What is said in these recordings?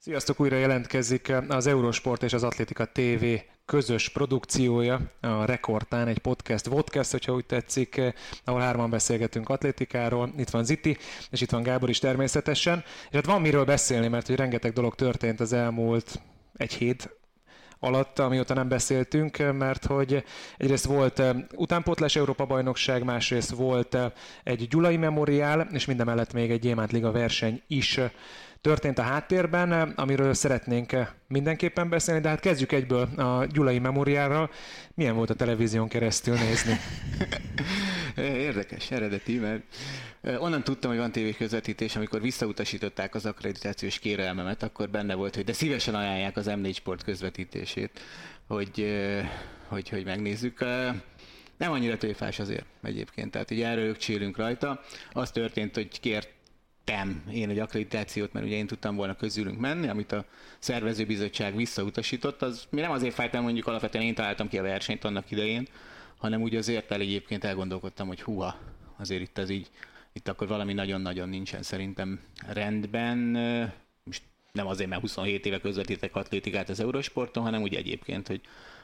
Sziasztok, újra jelentkezik az Eurosport és az Atlétika TV közös produkciója, a Rekordtán, egy podcast, vodcast, hogyha úgy tetszik, ahol hárman beszélgetünk atlétikáról. Itt van Ziti, és itt van Gábor is természetesen. És hát van miről beszélni, mert hogy rengeteg dolog történt az elmúlt egy hét alatt, amióta nem beszéltünk, mert hogy egyrészt volt utánpótlás Európa bajnokság, másrészt volt egy Gyulai Memoriál, és mindemellett még egy Gyémánt Liga verseny is történt a háttérben, amiről szeretnénk mindenképpen beszélni, de hát kezdjük egyből a Gyulai Memoriára. Milyen volt a televízión keresztül nézni? Érdekes, eredeti, mert onnan tudtam, hogy van tévés közvetítés, amikor visszautasították az akkreditációs kérelmemet, akkor benne volt, hogy de szívesen ajánlják az M4 Sport közvetítését, hogy, hogy, hogy megnézzük. Nem annyira tőfás azért egyébként, tehát ugye erről csélünk rajta. Az történt, hogy kért tettem én egy akkreditációt, mert ugye én tudtam volna közülünk menni, amit a szervezőbizottság visszautasított, az mi nem azért fájtam, mondjuk alapvetően én találtam ki a versenyt annak idején, hanem úgy azért el egyébként elgondolkodtam, hogy huha, azért itt ez így, itt akkor valami nagyon-nagyon nincsen szerintem rendben. Most nem azért, mert 27 éve közvetítek atlétikát az Eurosporton, hanem úgy egyébként, hogy,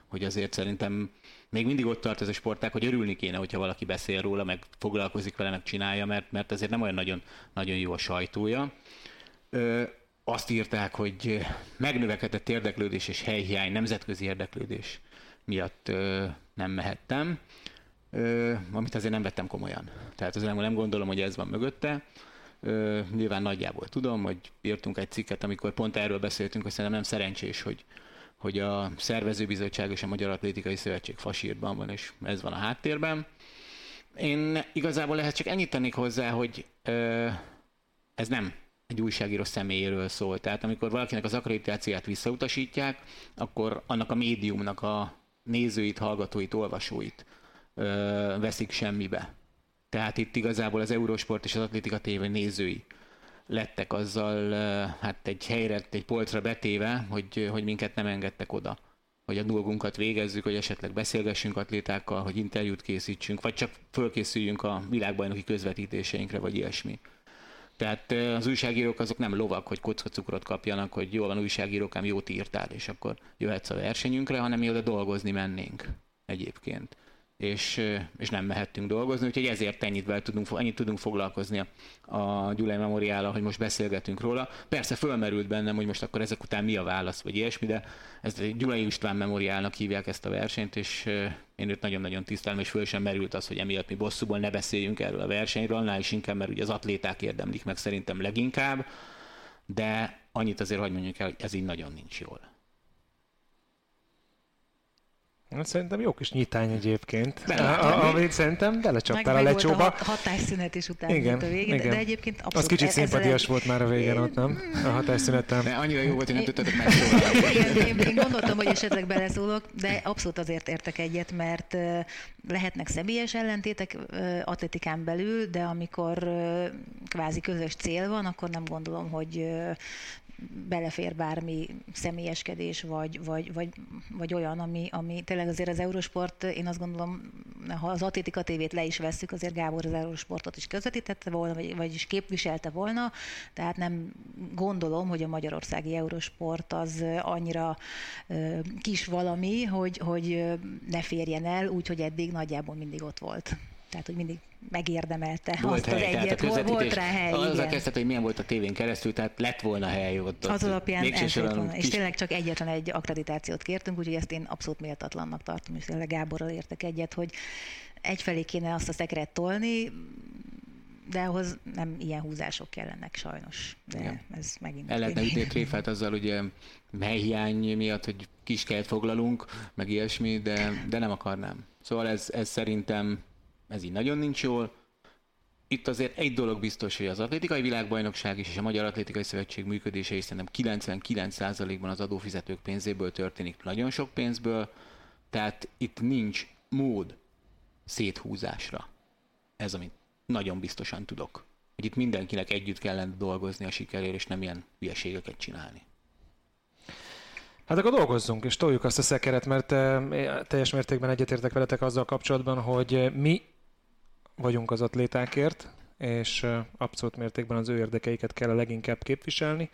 hogy azért szerintem még mindig ott tart ez a sportág, hogy örülni kéne, hogyha valaki beszél róla, meg foglalkozik vele, meg csinálja, mert, mert azért nem olyan nagyon, nagyon jó a sajtója. Ö, azt írták, hogy megnövekedett érdeklődés és helyhiány, nemzetközi érdeklődés miatt ö, nem mehettem, ö, amit azért nem vettem komolyan. Tehát azért nem gondolom, hogy ez van mögötte. Ö, nyilván nagyjából tudom, hogy írtunk egy cikket, amikor pont erről beszéltünk, hogy szerintem nem szerencsés, hogy, hogy a szervezőbizottság és a Magyar Atlétikai Szövetség fasírban van, és ez van a háttérben. Én igazából lehet csak ennyit tennék hozzá, hogy ö, ez nem egy újságíró személyéről szól. Tehát amikor valakinek az akkreditációját visszautasítják, akkor annak a médiumnak a nézőit, hallgatóit, olvasóit ö, veszik semmibe. Tehát itt igazából az Eurosport és az Atlétika TV nézői lettek azzal hát egy helyre, egy polcra betéve, hogy, hogy minket nem engedtek oda hogy a dolgunkat végezzük, hogy esetleg beszélgessünk atlétákkal, hogy interjút készítsünk, vagy csak fölkészüljünk a világbajnoki közvetítéseinkre, vagy ilyesmi. Tehát az újságírók azok nem lovak, hogy kockacukrot kapjanak, hogy jó van újságírók, ám jót írtál, és akkor jöhetsz a versenyünkre, hanem mi oda dolgozni mennénk egyébként és, és nem mehettünk dolgozni, úgyhogy ezért ennyit, vel tudunk, ennyit tudunk foglalkozni a, a Gyulai Memoriállal, hogy most beszélgetünk róla. Persze fölmerült bennem, hogy most akkor ezek után mi a válasz, vagy ilyesmi, de ez Gyulai István Memoriálnak hívják ezt a versenyt, és én őt nagyon-nagyon tisztelem, és föl sem merült az, hogy emiatt mi bosszúból ne beszéljünk erről a versenyről, annál is inkább, mert ugye az atléták érdemlik meg szerintem leginkább, de annyit azért, hogy mondjuk el, hogy ez így nagyon nincs jól. Hát szerintem jó kis nyitány egyébként. Amit szerintem belecsaptál a lecsóba. Meg a hatásszünet is utána igen, a végén, igen. de egyébként abszolút... Az kicsit szimpadias volt már a végén ott, nem? A hatásszünetem. De annyira jó volt, hogy nem tudtatok megszólalni. én, én gondoltam, hogy esetleg beleszólok, de abszolút azért értek egyet, mert lehetnek személyes ellentétek atletikán belül, de amikor kvázi közös cél van, akkor nem gondolom, hogy belefér bármi személyeskedés, vagy, vagy, vagy, vagy olyan, ami, ami tényleg azért az Eurosport, én azt gondolom, ha az Atlétika tévét le is vesszük, azért Gábor az Eurosportot is közvetítette volna, vagy, vagyis képviselte volna, tehát nem gondolom, hogy a magyarországi Eurosport az annyira kis valami, hogy, hogy ne férjen el, úgyhogy eddig nagyjából mindig ott volt. Tehát, hogy mindig megérdemelte volt azt hely, az egyet, volt, volt rá hely. Az a kezdet, hogy milyen volt a tévén keresztül, tehát lett volna hely ott. Az alapján volna. Kis... És tényleg csak egyetlen egy akkreditációt kértünk, úgyhogy ezt én abszolút méltatlannak tartom, és tényleg Gáborral értek egyet, hogy egyfelé kéne azt a szekret tolni, de ahhoz nem ilyen húzások kellenek sajnos. De Igen. ez megint... El lehetne ütni tréfát azzal ugye helyhiány miatt, hogy kis kellett foglalunk, meg ilyesmi, de, de nem akarnám. Szóval ez, ez szerintem ez így nagyon nincs jól. Itt azért egy dolog biztos, hogy az atlétikai világbajnokság is és a Magyar Atlétikai Szövetség működése is szerintem 99%-ban az adófizetők pénzéből történik, nagyon sok pénzből, tehát itt nincs mód széthúzásra. Ez, amit nagyon biztosan tudok. Hogy itt mindenkinek együtt kellene dolgozni a sikerért, és nem ilyen hülyeségeket csinálni. Hát akkor dolgozzunk, és toljuk azt a szekeret, mert eh, teljes mértékben egyetértek veletek azzal kapcsolatban, hogy mi vagyunk az atlétákért, és abszolút mértékben az ő érdekeiket kell a leginkább képviselni,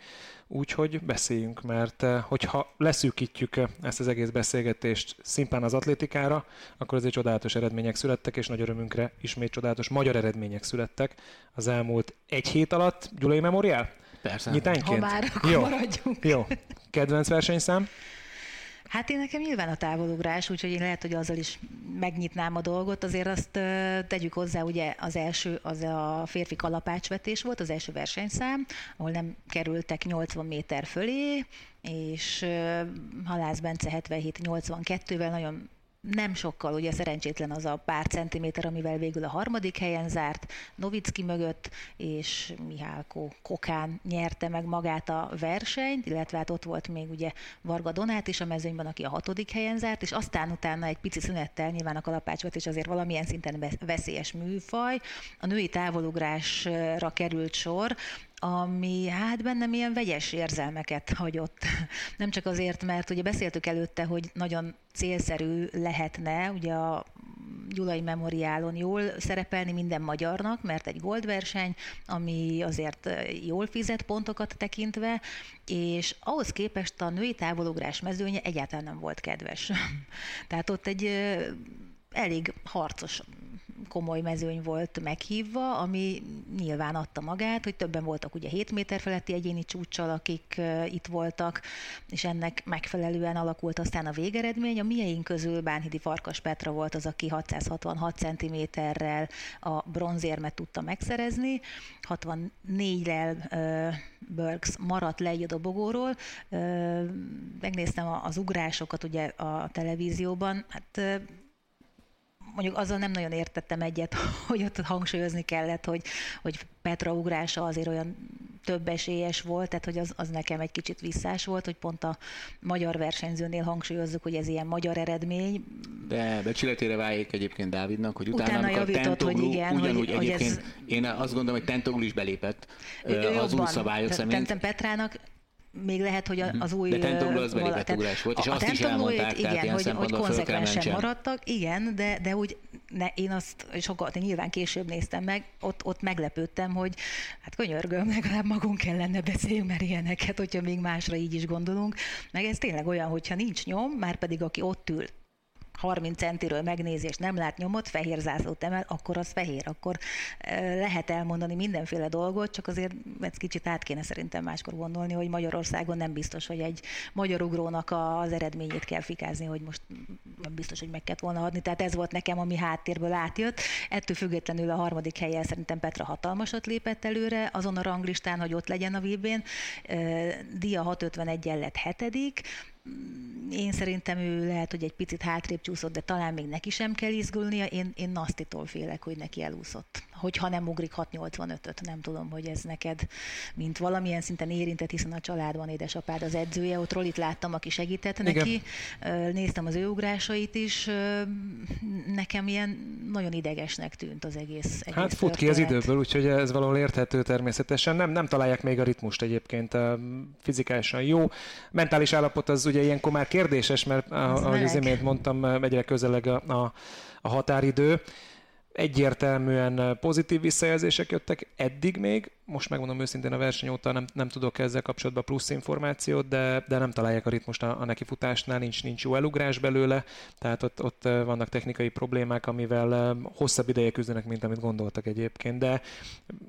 úgyhogy beszéljünk, mert hogyha leszűkítjük ezt az egész beszélgetést szimplán az atlétikára, akkor azért csodálatos eredmények születtek, és nagy örömünkre ismét csodálatos magyar eredmények születtek az elmúlt egy hét alatt. Gyulai Memoriál? Persze. Nyitányként? Ha már, akkor Jó. maradjunk. Jó. Kedvenc versenyszám? Hát én nekem nyilván a távolugrás, úgyhogy én lehet, hogy azzal is megnyitnám a dolgot. Azért azt tegyük hozzá, ugye az első, az a férfi kalapácsvetés volt, az első versenyszám, ahol nem kerültek 80 méter fölé, és Halász Bence 77-82-vel nagyon nem sokkal, ugye szerencsétlen az a pár centiméter, amivel végül a harmadik helyen zárt, Novicki mögött, és Mihálko Kokán nyerte meg magát a versenyt, illetve hát ott volt még ugye Varga Donát is a mezőnyben, aki a hatodik helyen zárt, és aztán utána egy pici szünettel nyilván a kalapácsot, és azért valamilyen szinten veszélyes műfaj. A női távolugrásra került sor, ami hát bennem ilyen vegyes érzelmeket hagyott. Nem csak azért, mert ugye beszéltük előtte, hogy nagyon célszerű lehetne ugye a Gyulai Memoriálon jól szerepelni minden magyarnak, mert egy gold verseny, ami azért jól fizet pontokat tekintve, és ahhoz képest a női távolugrás mezőnye egyáltalán nem volt kedves. Tehát ott egy elég harcos komoly mezőny volt meghívva, ami nyilván adta magát, hogy többen voltak ugye 7 méter feletti egyéni csúccsal, akik itt voltak, és ennek megfelelően alakult aztán a végeredmény. A mieink közül Bánhidi Farkas Petra volt az, aki 666 cm-rel a bronzérmet tudta megszerezni, 64-rel uh, Burks maradt le egy a dobogóról. Megnéztem az ugrásokat ugye a televízióban, hát mondjuk azzal nem nagyon értettem egyet, hogy ott hangsúlyozni kellett, hogy, hogy Petra ugrása azért olyan több esélyes volt, tehát hogy az, az nekem egy kicsit visszás volt, hogy pont a magyar versenyzőnél hangsúlyozzuk, hogy ez ilyen magyar eredmény. De becsületére váljék egyébként Dávidnak, hogy utána, utána javított, Tentoglu, hogy igen, ugyanúgy hogy, egyébként hogy ez... én azt gondolom, hogy Tentoglu is belépett ő az új szabályok szerint. Petrának még lehet, hogy mhm. az új... De Tentoglu az belépett ugrás volt, és a, azt is elmondták, igen, tehát hogy, hogy konzekvensen maradtak, igen, de, de úgy ne, én azt sokat, én nyilván később néztem meg, ott, ott meglepődtem, hogy hát könyörgöm, legalább magunk kellene beszéljünk, mert ilyeneket, hogyha még másra így is gondolunk. Meg ez tényleg olyan, hogyha nincs nyom, már pedig aki ott ül 30 centiről megnézi, és nem lát nyomot, fehér zászlót emel, akkor az fehér. Akkor lehet elmondani mindenféle dolgot, csak azért ezt kicsit át kéne szerintem máskor gondolni, hogy Magyarországon nem biztos, hogy egy magyar ugrónak az eredményét kell fikázni, hogy most nem biztos, hogy meg kellett volna adni. Tehát ez volt nekem, ami háttérből átjött. Ettől függetlenül a harmadik helyen szerintem Petra hatalmasat lépett előre, azon a ranglistán, hogy ott legyen a VB-n. Dia 651 lett hetedik, én szerintem ő lehet, hogy egy picit hátrébb csúszott, de talán még neki sem kell izgulnia. Én, én Nasztitól félek, hogy neki elúszott. Hogyha nem ugrik 685-öt, nem tudom, hogy ez neked, mint valamilyen szinten érintett, hiszen a családban édesapád az edzője, ott Rolit láttam, aki segített Igen. neki, néztem az ő ugrásait is, nekem ilyen nagyon idegesnek tűnt az egész, egész Hát fut ki az időből, úgyhogy ez valahol érthető természetesen. Nem, nem találják még a ritmust egyébként, fizikálisan jó. Mentális állapot az ugye ilyenkor már kérdéses, mert ahogy az imént mondtam, egyre közeleg a, a, a határidő. Egyértelműen pozitív visszajelzések jöttek eddig még, most megmondom őszintén a verseny óta nem, nem tudok ezzel kapcsolatban plusz információt, de, de nem találják a ritmust a, a nekifutásnál, nincs, nincs jó elugrás belőle, tehát ott, ott vannak technikai problémák, amivel hosszabb ideje küzdenek, mint amit gondoltak egyébként, de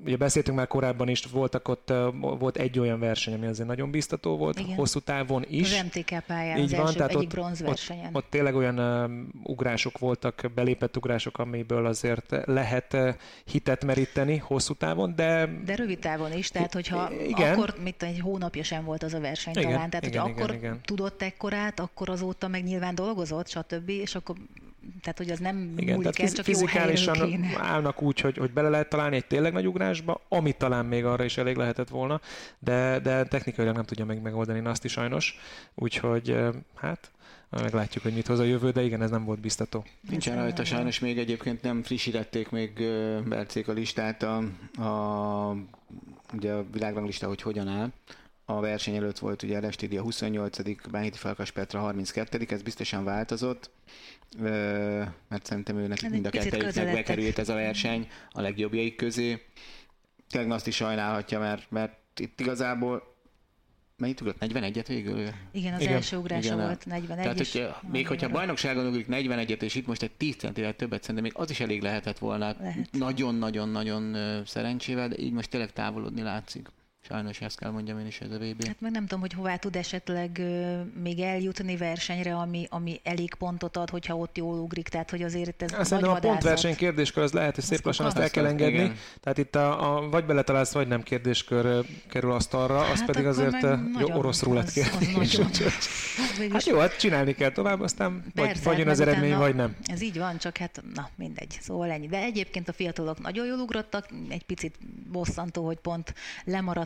ugye beszéltünk már korábban is, voltak ott, volt egy olyan verseny, ami azért nagyon biztató volt, Igen. hosszú távon is. Az MTK pályán, Így az van, első, tehát egyik ott, Ott, ott tényleg olyan uh, ugrások voltak, belépett ugrások, amiből azért lehet uh, hitet meríteni hosszú távon, de, de rövid távon is, tehát hogyha igen. akkor, mit egy hónapja sem volt az a verseny igen, talán, tehát igen, hogyha igen, akkor igen. tudott ekkorát, akkor azóta meg nyilván dolgozott, stb., és akkor tehát, hogy az nem Igen, múlik tehát csak fizikálisan jó állnak úgy, hogy, hogy bele lehet találni egy tényleg nagy ugrásba, amit talán még arra is elég lehetett volna, de, de technikailag nem tudja meg megoldani azt is sajnos. Úgyhogy hát meglátjuk, hogy mit hoz a jövő, de igen, ez nem volt biztató. Nincsen rajta sajnos még egyébként nem frissítették még Bercék a listát, a, a, ugye a világranglista, hogy hogyan áll a verseny előtt volt ugye Lestidi a 28 Bánhiti Falkas Petra 32 ez biztosan változott, mert szerintem őnek mind a kettőjüknek bekerült ez a verseny a legjobbjaik közé. Tényleg azt is sajnálhatja, mert, mert itt igazából mennyit ugrott? 41-et végül? Igen, az Igen. Első ugrása Igen, volt 41 Tehát, és hogy még hogyha bajnokságon ugrik 41-et, és itt most egy 10 centivel többet, szerintem még az is elég lehetett volna. Lehet. Nagyon-nagyon-nagyon ö, szerencsével, de így most tényleg távolodni látszik. Sajnos ezt kell mondjam én is ez a VB. Hát meg nem tudom, hogy hová tud esetleg ö, még eljutni versenyre, ami, ami elég pontot ad, hogyha ott jól ugrik, tehát hogy azért ez Azt nagy a pontverseny kérdéskör az lehet, hogy szép Az lassan azt el kell engedni. igen. Tehát itt a, a vagy beletalálsz, vagy nem kérdéskör kerül asztalra, az Hát pedig akkor azért jó orosz rulett az- az kérdés. Végülis- Hát jó, hát csinálni kell tovább, aztán vagy, Persze, vagy jön hát az eredmény, vagy nem. Ez így van, csak hát na mindegy, szóval ennyi. De egyébként a fiatalok nagyon jól ugrottak, egy picit bosszantó, hogy pont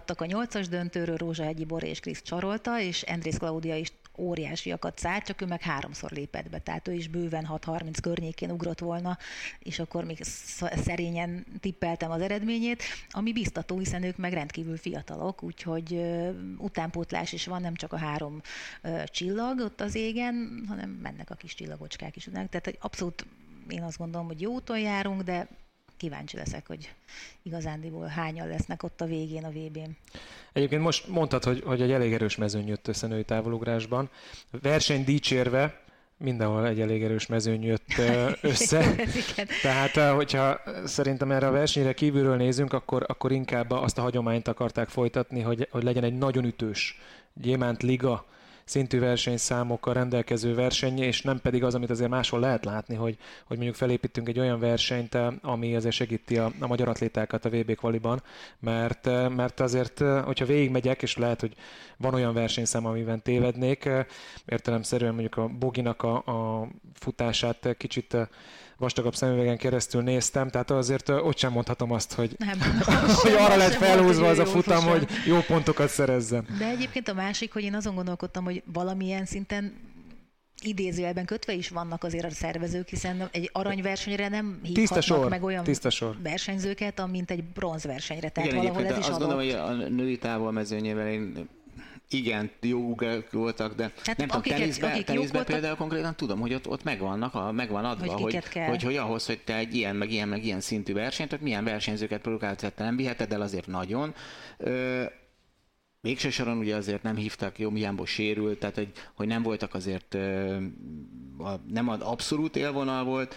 lemaradtak a nyolcas döntőről, Rózsa Egyi Bor és Krisz csarolta, és Andrész Klaudia is óriásiakat szállt, csak ő meg háromszor lépett be, tehát ő is bőven 6-30 környékén ugrott volna, és akkor még sz- szerényen tippeltem az eredményét, ami biztató, hiszen ők meg rendkívül fiatalok, úgyhogy utánpótlás is van, nem csak a három csillag ott az égen, hanem mennek a kis csillagocskák is. Tehát abszolút én azt gondolom, hogy jó úton járunk, de kíváncsi leszek, hogy igazándiból hányan lesznek ott a végén a VB-n. Egyébként most mondtad, hogy, hogy egy elég erős mezőny jött össze női távolugrásban. Verseny dicsérve, mindenhol egy elég erős mezőny jött össze. Tehát, eh, hogyha szerintem erre a versenyre kívülről nézünk, akkor, akkor inkább azt a hagyományt akarták folytatni, hogy, hogy legyen egy nagyon ütős Gyémánt Liga szintű versenyszámokkal rendelkező verseny, és nem pedig az, amit azért máshol lehet látni, hogy, hogy mondjuk felépítünk egy olyan versenyt, eh, ami azért segíti a, a magyar atlétákat a VB kvaliban, mert, eh, mert azért, eh, hogyha végigmegyek, és lehet, hogy van olyan versenyszám, amiben tévednék, értelemszerűen mondjuk a Boginak a, a futását kicsit vastagabb szemüvegen keresztül néztem, tehát azért ott sem mondhatom azt, hogy, Nem. hogy arra lett Sem felhúzva az a futam, fussa. hogy jó pontokat szerezzen. De egyébként a másik, hogy én azon gondolkodtam, hogy valamilyen szinten idézőjelben kötve is vannak azért a szervezők, hiszen egy aranyversenyre nem Tiszta hívhatnak sor, meg olyan tiszta sor. versenyzőket, amint egy bronzversenyre. Tehát Igen, valahol ez is azt adott. gondolom, hogy a női távolmezőnyével én igen, jó voltak, de Hát nem tudom, akiket- teniszben, akik teniszben voltak- például konkrétan tudom, hogy ott, ott megvannak, a, megvan adva, Hogy hogy, kell. hogy, hogy ahhoz, hogy te egy ilyen, meg ilyen, meg ilyen szintű versenyt, hogy milyen versenyzőket produkálsz, te nem viheted el azért nagyon. Ö, Végső soron ugye azért nem hívtak, jó, Miánból sérült, tehát hogy, hogy nem voltak azért, nem az abszolút élvonal volt.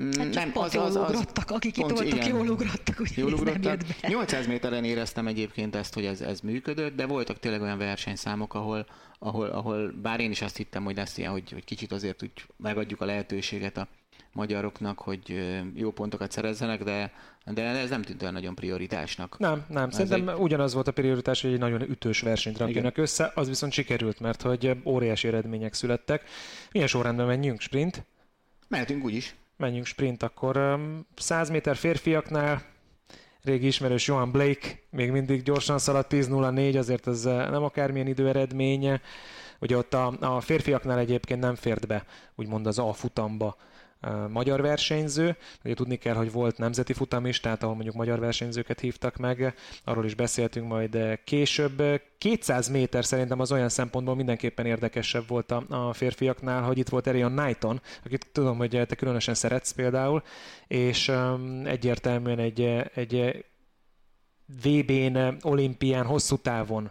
Mm, Hát nem, pont jól ugrottak, akik itt voltak, jól ugrottak, úgyhogy Jól ugrottak. jött be. 800 méteren éreztem egyébként ezt, hogy ez, ez működött, de voltak tényleg olyan versenyszámok, ahol, ahol, ahol bár én is azt hittem, hogy lesz ilyen, hogy, hogy kicsit azért úgy megadjuk a lehetőséget a magyaroknak, hogy jó pontokat szerezzenek, de, de ez nem tűnt olyan nagyon prioritásnak. Nem, nem. Ez Szerintem egy- ugyanaz volt a prioritás, hogy egy nagyon ütős versenyt rakjanak össze, az viszont sikerült, mert hogy óriási eredmények születtek. Milyen sorrendben menjünk? Sprint? Mehetünk úgy is. Menjünk sprint, akkor öm, 100 méter férfiaknál régi ismerős Johan Blake még mindig gyorsan szaladt 10.04, azért ez nem akármilyen időeredménye. Ugye ott a, a férfiaknál egyébként nem fért be, úgymond az A futamba magyar versenyző. Ugye tudni kell, hogy volt nemzeti futam is, tehát ahol mondjuk magyar versenyzőket hívtak meg, arról is beszéltünk majd később. Eh, 200 méter szerintem az olyan szempontból mindenképpen érdekesebb volt a, a férfiaknál, hogy itt volt Erion Knighton, akit tudom, hogy te különösen szeretsz például, és um, egyértelműen egy, egy VB-n, olimpián, hosszú távon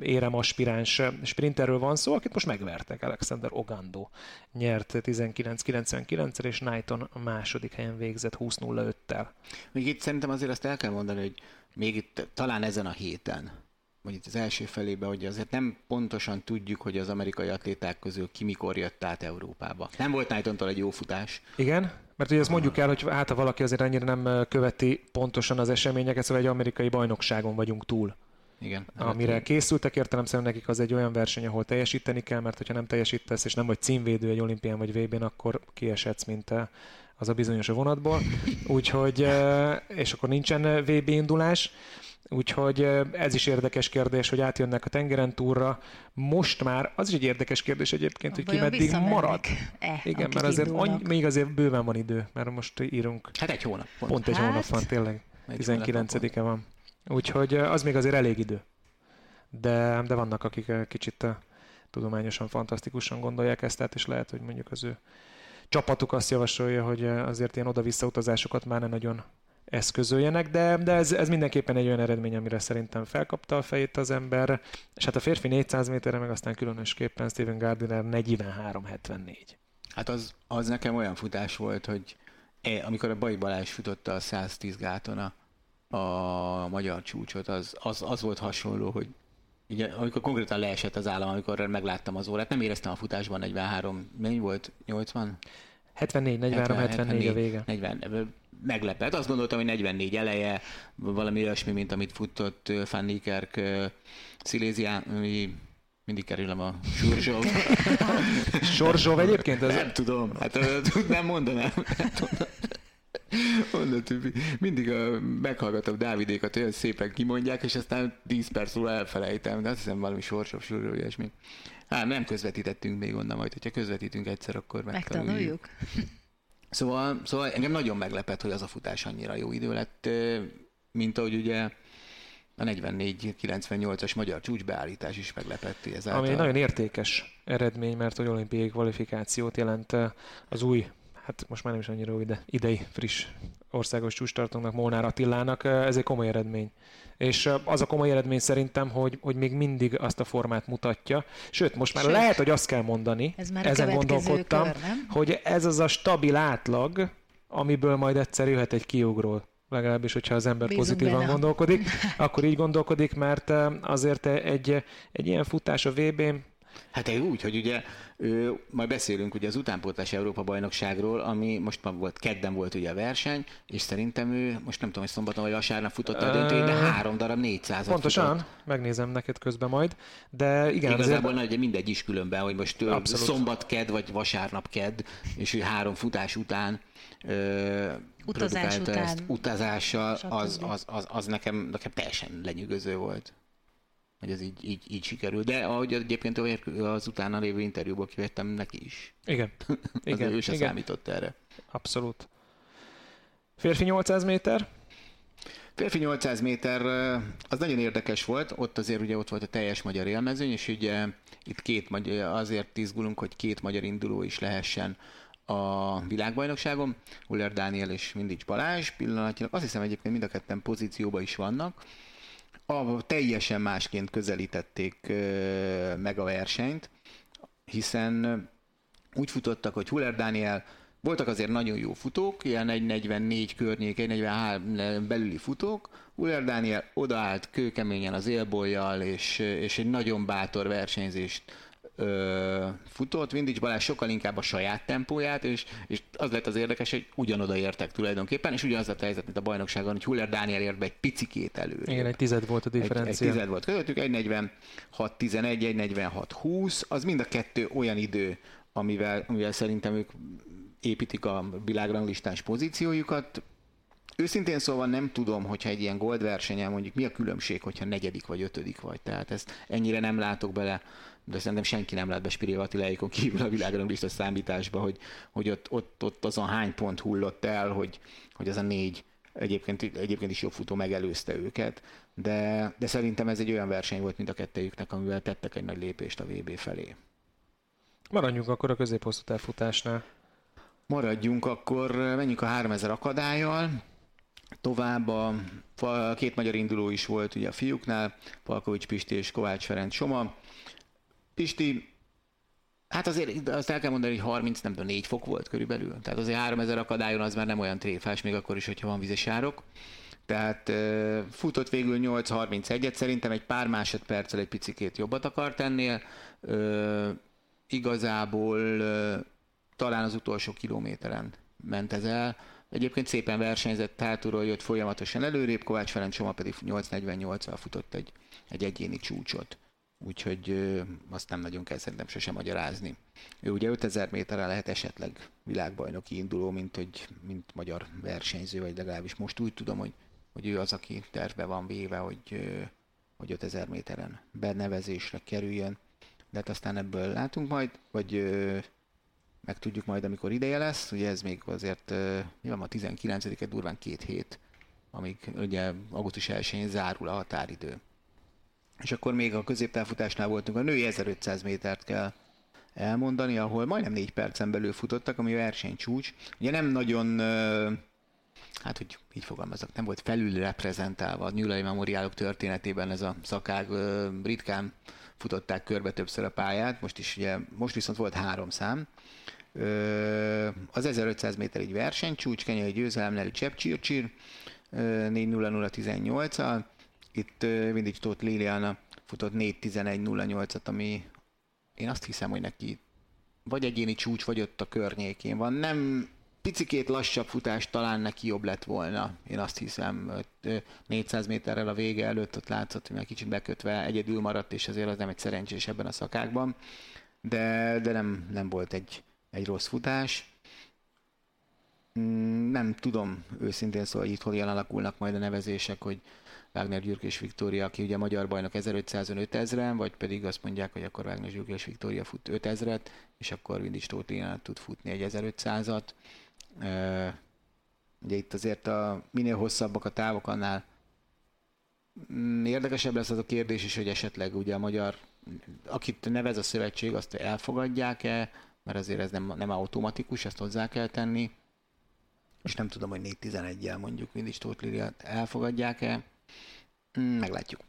érem aspiráns sprinterről van szó, akit most megvertek. Alexander Ogando nyert 19.99-el, és Knighton a második helyen végzett 20.05-tel. Még itt szerintem azért azt el kell mondani, hogy még itt talán ezen a héten, vagy itt az első felében, hogy azért nem pontosan tudjuk, hogy az amerikai atléták közül ki mikor jött át Európába. Nem volt Knightontól egy jó futás. Igen, mert ugye ezt mondjuk el, hogy hát ha valaki azért annyira nem követi pontosan az eseményeket, szóval egy amerikai bajnokságon vagyunk túl. Igen. Amire készültek, értelemszerűen nekik az egy olyan verseny, ahol teljesíteni kell, mert hogyha nem teljesítesz, és nem vagy címvédő egy olimpián vagy VB-n, akkor kiesetsz, mint eh, az a bizonyos a vonatból. Úgyhogy, eh, és akkor nincsen VB indulás. Úgyhogy eh, ez is érdekes kérdés, hogy átjönnek a tengeren túlra. Most már, az is egy érdekes kérdés egyébként, hogy ki meddig marad. Igen, akik mert azért indulnak? annyi, még azért bőven van idő, mert most írunk Hát egy hónap. Pont. Pont egy Hát, hónap van, tényleg. egy 19-e van. Úgyhogy eh, az még azért elég idő. de, de vannak, akik kicsit tudományosan, fantasztikusan gondolják ezt, tehát és lehet, hogy mondjuk az ő csapatuk azt javasolja, hogy azért ilyen oda-vissza utazásokat már ne nagyon eszközöljenek, de, de ez, ez mindenképpen egy olyan eredmény, amire szerintem felkapta a fejét az ember, és hát a férfi 400 méterre, meg aztán különösképpen Steven Gardiner 43-74. Hát az, az nekem olyan futás volt, hogy é, amikor a Baj Balázs futotta a 110 gáton a, a magyar csúcsot, az, az, az volt hasonló, hogy ugye, amikor konkrétan leesett az állam, amikor megláttam az órát, nem éreztem a futásban 43, mennyi volt? 80? 74, 43, 74, 74 a vége. 40, meglepett. Azt gondoltam, hogy 44 eleje, valami olyasmi, mint amit futott Van Niekerk Szilézián, mindig kerülem a Zsurzsov. Sorzsov egyébként? Az... Nem tudom, hát nem mondanám. Mondom, mindig a, meghallgatom Dávidékat, olyan szépen kimondják, és aztán 10 perc múlva elfelejtem, de azt hiszem valami sorsov, sorsov, ilyesmi. Hát nem közvetítettünk még onnan, majd hogyha közvetítünk egyszer, akkor megtanuljuk. Szóval, szóval engem nagyon meglepett, hogy az a futás annyira jó idő lett, mint ahogy ugye a 44-98-as magyar csúcsbeállítás is meglepett ezáltal. Ami egy nagyon értékes eredmény, mert hogy olimpiai kvalifikációt jelent az új hát most már nem is annyira ide, idei friss országos csústartónak, Molnár Attilának, ez egy komoly eredmény. És az a komoly eredmény szerintem, hogy, hogy még mindig azt a formát mutatja. Sőt, most már Sőt, lehet, hogy azt kell mondani, ez már ezen gondolkodtam, kör, nem? hogy ez az a stabil átlag, amiből majd egyszer jöhet egy kiugró legalábbis, hogyha az ember Bízunk pozitívan benne. gondolkodik, akkor így gondolkodik, mert azért egy, egy ilyen futás a VB-n Hát úgy, hogy ugye ő, majd beszélünk ugye az utánpótlás Európa bajnokságról, ami most már volt, kedden volt ugye a verseny, és szerintem ő, most nem tudom, hogy szombaton vagy vasárnap futott a döntőjét, de három darab 400 Pontosan, futott. megnézem neked közben majd, de igen. Igazából azért... mindegy is különben, hogy most Abszolút. szombat ked vagy vasárnap ked, és ő három futás után ö, utazás után, ezt utazással, az, az, az, az, nekem, nekem teljesen lenyűgöző volt hogy ez így, így, így sikerül. De ahogy egyébként az utána lévő interjúból kivettem neki is. Igen. igen. ő se igen. számított erre. Abszolút. Férfi 800 méter? Férfi 800 méter az nagyon érdekes volt, ott azért ugye ott volt a teljes magyar élmezőny, és ugye itt két magyar, azért izgulunk, hogy két magyar induló is lehessen a világbajnokságon, Uller Dániel és Mindics Balázs pillanatnyilag. Azt hiszem egyébként mind a ketten pozícióban is vannak a, teljesen másként közelítették meg a versenyt, hiszen úgy futottak, hogy Huller Daniel voltak azért nagyon jó futók, ilyen 1.44 környék, 1.43 belüli futók. Huller Daniel odaállt kőkeményen az élbolyjal, és, és egy nagyon bátor versenyzést ö, futott, Vindics Balázs sokkal inkább a saját tempóját, és, és az lett az érdekes, hogy ugyanoda értek tulajdonképpen, és ugyanaz a helyzet, mint a bajnokságon, hogy Huller Dániel ért be egy picikét előre. Igen, egy tized volt a differencia. Egy, egy tized volt közöttük, 1.46-11, 1.46-20, az mind a kettő olyan idő, amivel, amivel szerintem ők építik a világranglistás pozíciójukat. Őszintén szóval nem tudom, hogyha egy ilyen gold versenyen mondjuk mi a különbség, hogyha negyedik vagy ötödik vagy. Tehát ezt ennyire nem látok bele de szerintem senki nem lát be Spiri Attiláikon kívül a világranglista számításba, hogy, hogy ott, ott, ott azon hány pont hullott el, hogy, hogy az a négy egyébként, egyébként is jobb futó megelőzte őket, de, de szerintem ez egy olyan verseny volt, mint a kettejüknek, amivel tettek egy nagy lépést a VB felé. Maradjunk akkor a középhosszú távfutásnál. Maradjunk akkor, menjünk a 3000 akadályjal. Tovább a, a két magyar induló is volt ugye a fiúknál, Palkovics Pisti és Kovács Ferenc Soma. Pisti, hát azért azt el kell mondani, hogy 30, nem tudom, 4 fok volt körülbelül. Tehát azért 3000 akadályon az már nem olyan tréfás, még akkor is, hogyha van vizes. Tehát futott végül 8.31-et, szerintem egy pár másodperccel egy picikét jobbat akart ennél. Igazából talán az utolsó kilométeren ment ez el. Egyébként szépen versenyzett, hátulról jött folyamatosan előrébb, Kovács Ferenc Soma pedig 8.48-val futott egy, egy egyéni csúcsot úgyhogy azt nem nagyon kell szerintem sosem magyarázni. Ő ugye 5000 méterre lehet esetleg világbajnoki induló, mint, hogy, mint magyar versenyző, vagy legalábbis most úgy tudom, hogy, hogy ő az, aki tervbe van véve, hogy, hogy 5000 méteren benevezésre kerüljön, de hát aztán ebből látunk majd, vagy meg tudjuk majd, amikor ideje lesz, ugye ez még azért, mi van a 19-e, durván két hét, amíg ugye augusztus 1-én zárul a határidő. És akkor még a középtávfutásnál voltunk, a női 1500 métert kell elmondani, ahol majdnem négy percen belül futottak, ami versenycsúcs. Ugye nem nagyon, hát hogy így fogalmazok, nem volt felül reprezentálva a nyulai memoriálok történetében ez a szakág, ritkán futották körbe többször a pályát, most is ugye, most viszont volt három szám. Az 1500 méter egy versenycsúcs, kenyai győzelem, Nelly Csepcsircsir, 4.00.18-al. Itt mindig Tóth Liliana futott 4.11.08-at, ami én azt hiszem, hogy neki vagy egyéni csúcs, vagy ott a környékén van. Nem picikét lassabb futás talán neki jobb lett volna. Én azt hiszem, 400 méterrel a vége előtt ott látszott, hogy kicsit bekötve egyedül maradt, és azért az nem egy szerencsés ebben a szakákban. De, de nem, nem volt egy, egy rossz futás. Mm, nem tudom őszintén szóval, hogy itt hogyan alakulnak majd a nevezések, hogy Wagner Gyürk és Viktória, aki ugye magyar bajnok 1500 5000 vagy pedig azt mondják, hogy akkor Wagner Gyürk és Viktória fut 5000-et, és akkor Vindis Tóth tud futni egy 1500-at. Ugye itt azért a minél hosszabbak a távok, annál mm, érdekesebb lesz az a kérdés is, hogy esetleg ugye a magyar, akit nevez a szövetség, azt elfogadják-e, mert azért ez nem, nem automatikus, ezt hozzá kell tenni. És nem tudom, hogy 4-11-jel mondjuk Vindis Tóth elfogadják-e. Mm, meglátjuk.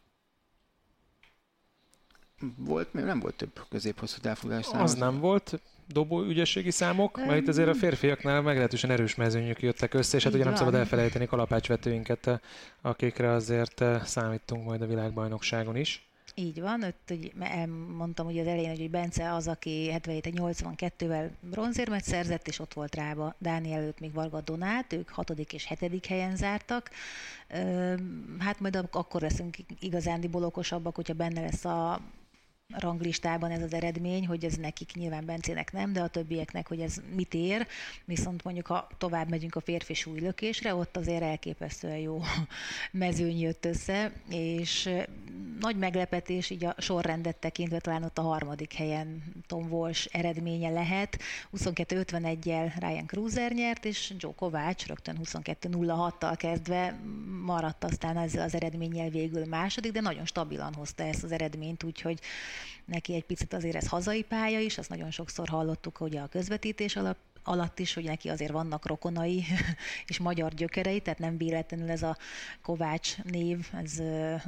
Volt, nem volt több középhosszú távfutás szám. Az nem volt dobó ügyességi számok, um, mert itt azért a férfiaknál meglehetősen erős mezőnyök jöttek össze, és hát ugye nem szabad elfelejteni kalapácsvetőinket, akikre azért eh, számítunk majd a világbajnokságon is. Így van, ott hogy elmondtam ugye az elején, hogy Bence az, aki 77-82-vel bronzérmet szerzett, és ott volt Rába Dániel előtt még Varga Donát, ők hatodik és hetedik helyen zártak. Hát majd akkor leszünk igazándiból okosabbak, hogyha benne lesz a ranglistában ez az eredmény, hogy ez nekik nyilván Bencének nem, de a többieknek, hogy ez mit ér, viszont mondjuk ha tovább megyünk a férfi súlylökésre, ott azért elképesztően jó mezőny jött össze, és nagy meglepetés, így a sorrendet tekintve talán ott a harmadik helyen Tom Walsh eredménye lehet. 22-51-jel Ryan Cruiser nyert, és Joe Kovács rögtön 22-06-tal kezdve maradt aztán ezzel az eredménnyel végül második, de nagyon stabilan hozta ezt az eredményt, úgyhogy neki egy picit azért ez hazai pálya is, azt nagyon sokszor hallottuk hogy a közvetítés alap, alatt is, hogy neki azért vannak rokonai és magyar gyökerei, tehát nem véletlenül ez a Kovács név, ez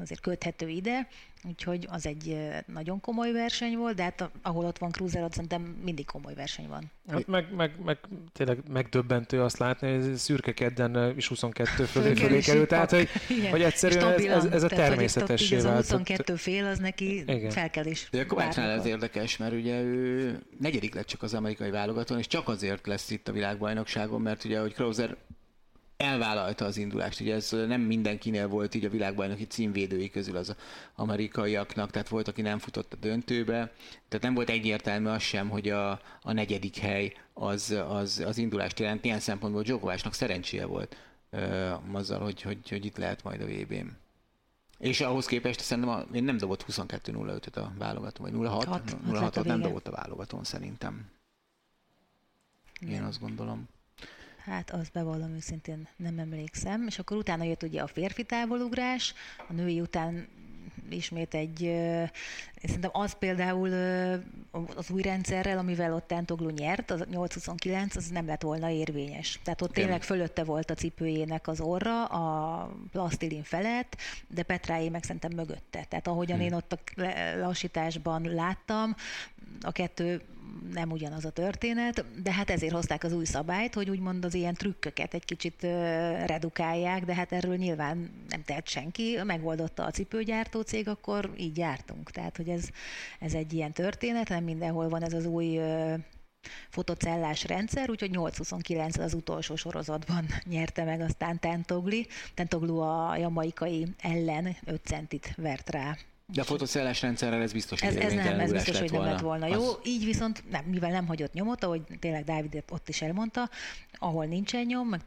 azért köthető ide, úgyhogy az egy nagyon komoly verseny volt, de hát ahol ott van Cruiser, ott szerintem mindig komoly verseny van. Hát meg, meg, meg tényleg megdöbbentő azt látni, hogy szürke kedden is 22 fölé, fölé került, tehát hogy, hogy egyszerűen ez, ez, ez a természetessé vált. Az 22 fél, az neki Igen. felkelés. De a Kovácsnál ez érdekes, mert ugye ő negyedik lett csak az amerikai válogatón, és csak azért lesz itt a világbajnokságon, mert ugye, hogy Krauser elvállalta az indulást. Ugye ez nem mindenkinél volt így a világbajnoki címvédői közül az amerikaiaknak, tehát volt, aki nem futott a döntőbe, tehát nem volt egyértelmű az sem, hogy a, a negyedik hely az, az, az indulást jelent. Ilyen szempontból Djokovicnak szerencséje volt ö, azzal, hogy, hogy, hogy itt lehet majd a VB-n. És ahhoz képest szerintem a, én nem dobott 22-05-öt a válogatón, vagy 06 06 nem dobott a válogatón szerintem. Én azt gondolom. Hát azt bevallom őszintén nem emlékszem. És akkor utána jött ugye a férfi távolugrás, a női után ismét egy, szerintem az például az új rendszerrel, amivel ott Tentoglu nyert, az 829, az nem lett volna érvényes. Tehát ott tényleg fölötte volt a cipőjének az orra, a plastilin felett, de Petráé meg szerintem mögötte. Tehát ahogyan hmm. én ott a lassításban láttam, a kettő nem ugyanaz a történet, de hát ezért hozták az új szabályt, hogy úgymond az ilyen trükköket egy kicsit redukálják, de hát erről nyilván nem tehet senki, megoldotta a cipőgyártó cég, akkor így jártunk. Tehát, hogy ez, ez egy ilyen történet, nem mindenhol van ez az új fotocellás rendszer, úgyhogy 829 az utolsó sorozatban nyerte meg aztán Tentogli. Tentoglu a jamaikai ellen 5 centit vert rá de a fotocellás rendszerrel ez biztos, ez, ez nem, ez biztos, hogy nem lett volna jó. Az... Így viszont, nem, mivel nem hagyott nyomot, ahogy tényleg Dávid ott is elmondta, ahol nincsen nyom, meg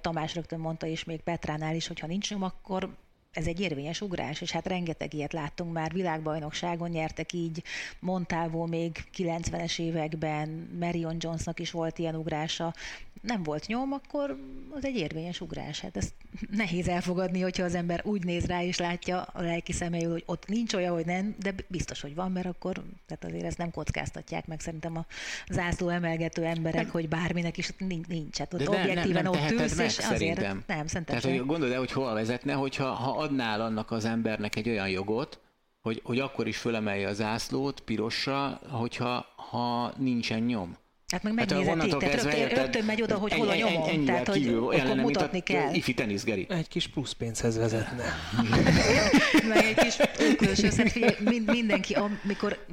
Tamás rögtön mondta, és még Petránál is, hogyha nincs nyom, akkor ez egy érvényes ugrás, és hát rengeteg ilyet láttunk már, világbajnokságon nyertek így, Montávó még 90-es években, Marion Jonesnak is volt ilyen ugrása, nem volt nyom, akkor az egy érvényes ugrás. Hát ezt nehéz elfogadni, hogyha az ember úgy néz rá és látja a lelki szemeiül, hogy ott nincs olyan, hogy nem, de biztos, hogy van, mert akkor tehát azért ezt nem kockáztatják meg szerintem a zászló emelgető emberek, nem. hogy bárminek is ott nincs. Hát ott de objektíven nem, nem ott ülsz, meg, és azért nem, szerintem Tehát, hogy gondolod el, hogy hova vezetne, hogyha ha adnál annak az embernek egy olyan jogot, hogy, hogy akkor is fölemelje a zászlót pirosra, hogyha ha nincsen nyom. Hát meg megnézhetik, hát, tehát rögtön, rögtön megy oda, hogy hol a nyomon, ennyi, tehát hogy akkor mutatni kell. Ifi teniszgeri. Egy kis plusz pénzhez vezetne. meg egy kis külső, figyelj, mindenki, amikor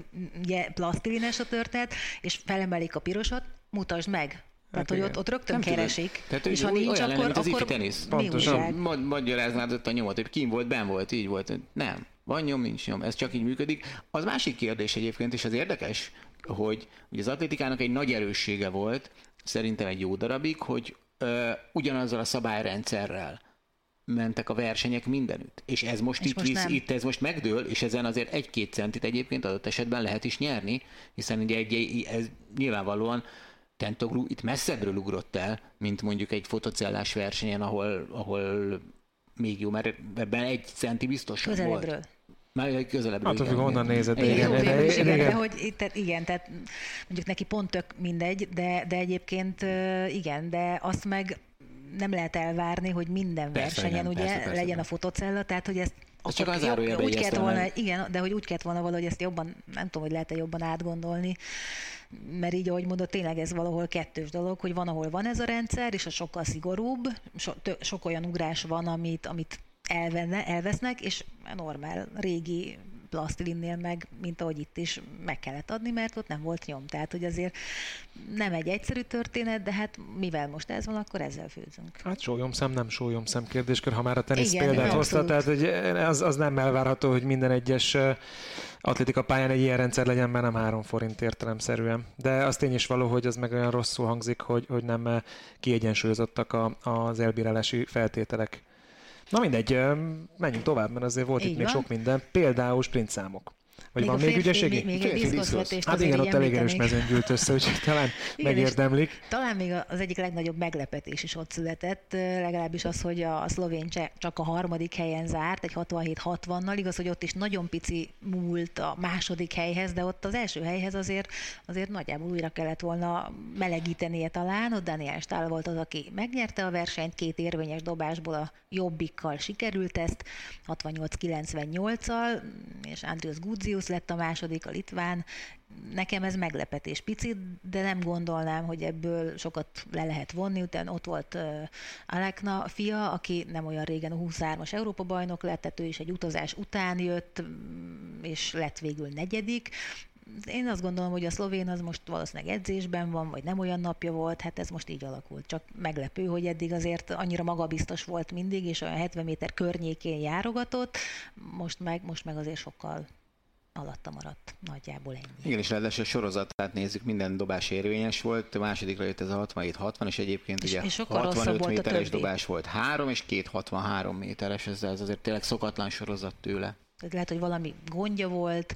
ugye plastilines a történet, és felemelik a pirosat, mutasd meg. Tehát, hát hogy ott, ott rögtön nem keresik, Tehát, és ha nincs, olyan akkor, lenne, akkor az tenisz. Pontosan. Magyaráznád ott a nyomot, hogy kim volt, ben volt, így volt. Nem. Van nyom, nincs nyom. Ez csak így működik. Az másik kérdés egyébként, és az érdekes, hogy ugye az atlétikának egy nagy erőssége volt, szerintem egy jó darabig, hogy ö, ugyanazzal a szabályrendszerrel mentek a versenyek mindenütt. És ez most, és itt, most visz, itt ez most megdől, és ezen azért egy-két centit egyébként adott esetben lehet is nyerni, hiszen ugye egy, ez nyilvánvalóan Tentoglu itt messzebbről ugrott el, mint mondjuk egy fotocellás versenyen, ahol, ahol még jó, mert ebben egy centi Közelebbről. volt. Már közelebbről. Hát, hogy honnan nézed, igen. Igen, igen, igen, igen, de hogy itt, igen, tehát mondjuk neki pont tök mindegy, de, de egyébként igen, de azt meg nem lehet elvárni, hogy minden persze, versenyen igen, ugye persze, persze, legyen a fotocella, tehát hogy ezt ez csak az jobb, úgy kellett volna, igen, de hogy úgy kellett volna valahogy ezt jobban, nem tudom, hogy lehet-e jobban átgondolni, mert így, ahogy mondod, tényleg ez valahol kettős dolog, hogy van, ahol van ez a rendszer, és a sokkal szigorúbb, so, tö, sok olyan ugrás van, amit, amit elvenne, elvesznek, és normál, régi plasztilinnél meg, mint ahogy itt is meg kellett adni, mert ott nem volt nyom. Tehát, hogy azért nem egy egyszerű történet, de hát mivel most ez van, akkor ezzel főzünk. Hát szem, nem szem kérdéskör, ha már a tenisz Igen, példát hozta, tehát hogy az, az nem elvárható, hogy minden egyes atlétika pályán egy ilyen rendszer legyen, mert nem három forint értelemszerűen. De az tény is való, hogy az meg olyan rosszul hangzik, hogy, hogy nem kiegyensúlyozottak a, az elbírálási feltételek. Na mindegy, menjünk tovább, mert azért volt Így itt van. még sok minden. Például sprintszámok. Vagy még van még ügyességi? Még, még egy Hát igen, ott elég erős mezőn gyűlt össze, úgyhogy talán igen, megérdemlik. Talán még az egyik legnagyobb meglepetés is ott született, legalábbis az, hogy a szlovén csak a harmadik helyen zárt, egy 67-60-nal. Igaz, hogy ott is nagyon pici múlt a második helyhez, de ott az első helyhez azért, azért nagyjából újra kellett volna melegítenie talán. Ott Daniel Stahl volt az, aki megnyerte a versenyt, két érvényes dobásból a jobbikkal sikerült ezt, 68-98-al, és Andrius Gudzius Vilnius lett a második, a litván. Nekem ez meglepetés picit, de nem gondolnám, hogy ebből sokat le lehet vonni. Utána ott volt Alekna fia, aki nem olyan régen a 23-as Európa bajnok lett, tehát ő is egy utazás után jött, és lett végül negyedik én azt gondolom, hogy a szlovén az most valószínűleg edzésben van, vagy nem olyan napja volt, hát ez most így alakult. Csak meglepő, hogy eddig azért annyira magabiztos volt mindig, és olyan 70 méter környékén járogatott, most meg, most meg azért sokkal alatta maradt nagyjából ennyi. Igen, és ráadásul a sorozatát nézzük, minden dobás érvényes volt, a másodikra jött ez a 67-60, és egyébként és, ugye és 65 méteres dobás volt. Három, és két 63 méteres, ez, ez azért tényleg szokatlan sorozat tőle lehet, hogy valami gondja volt,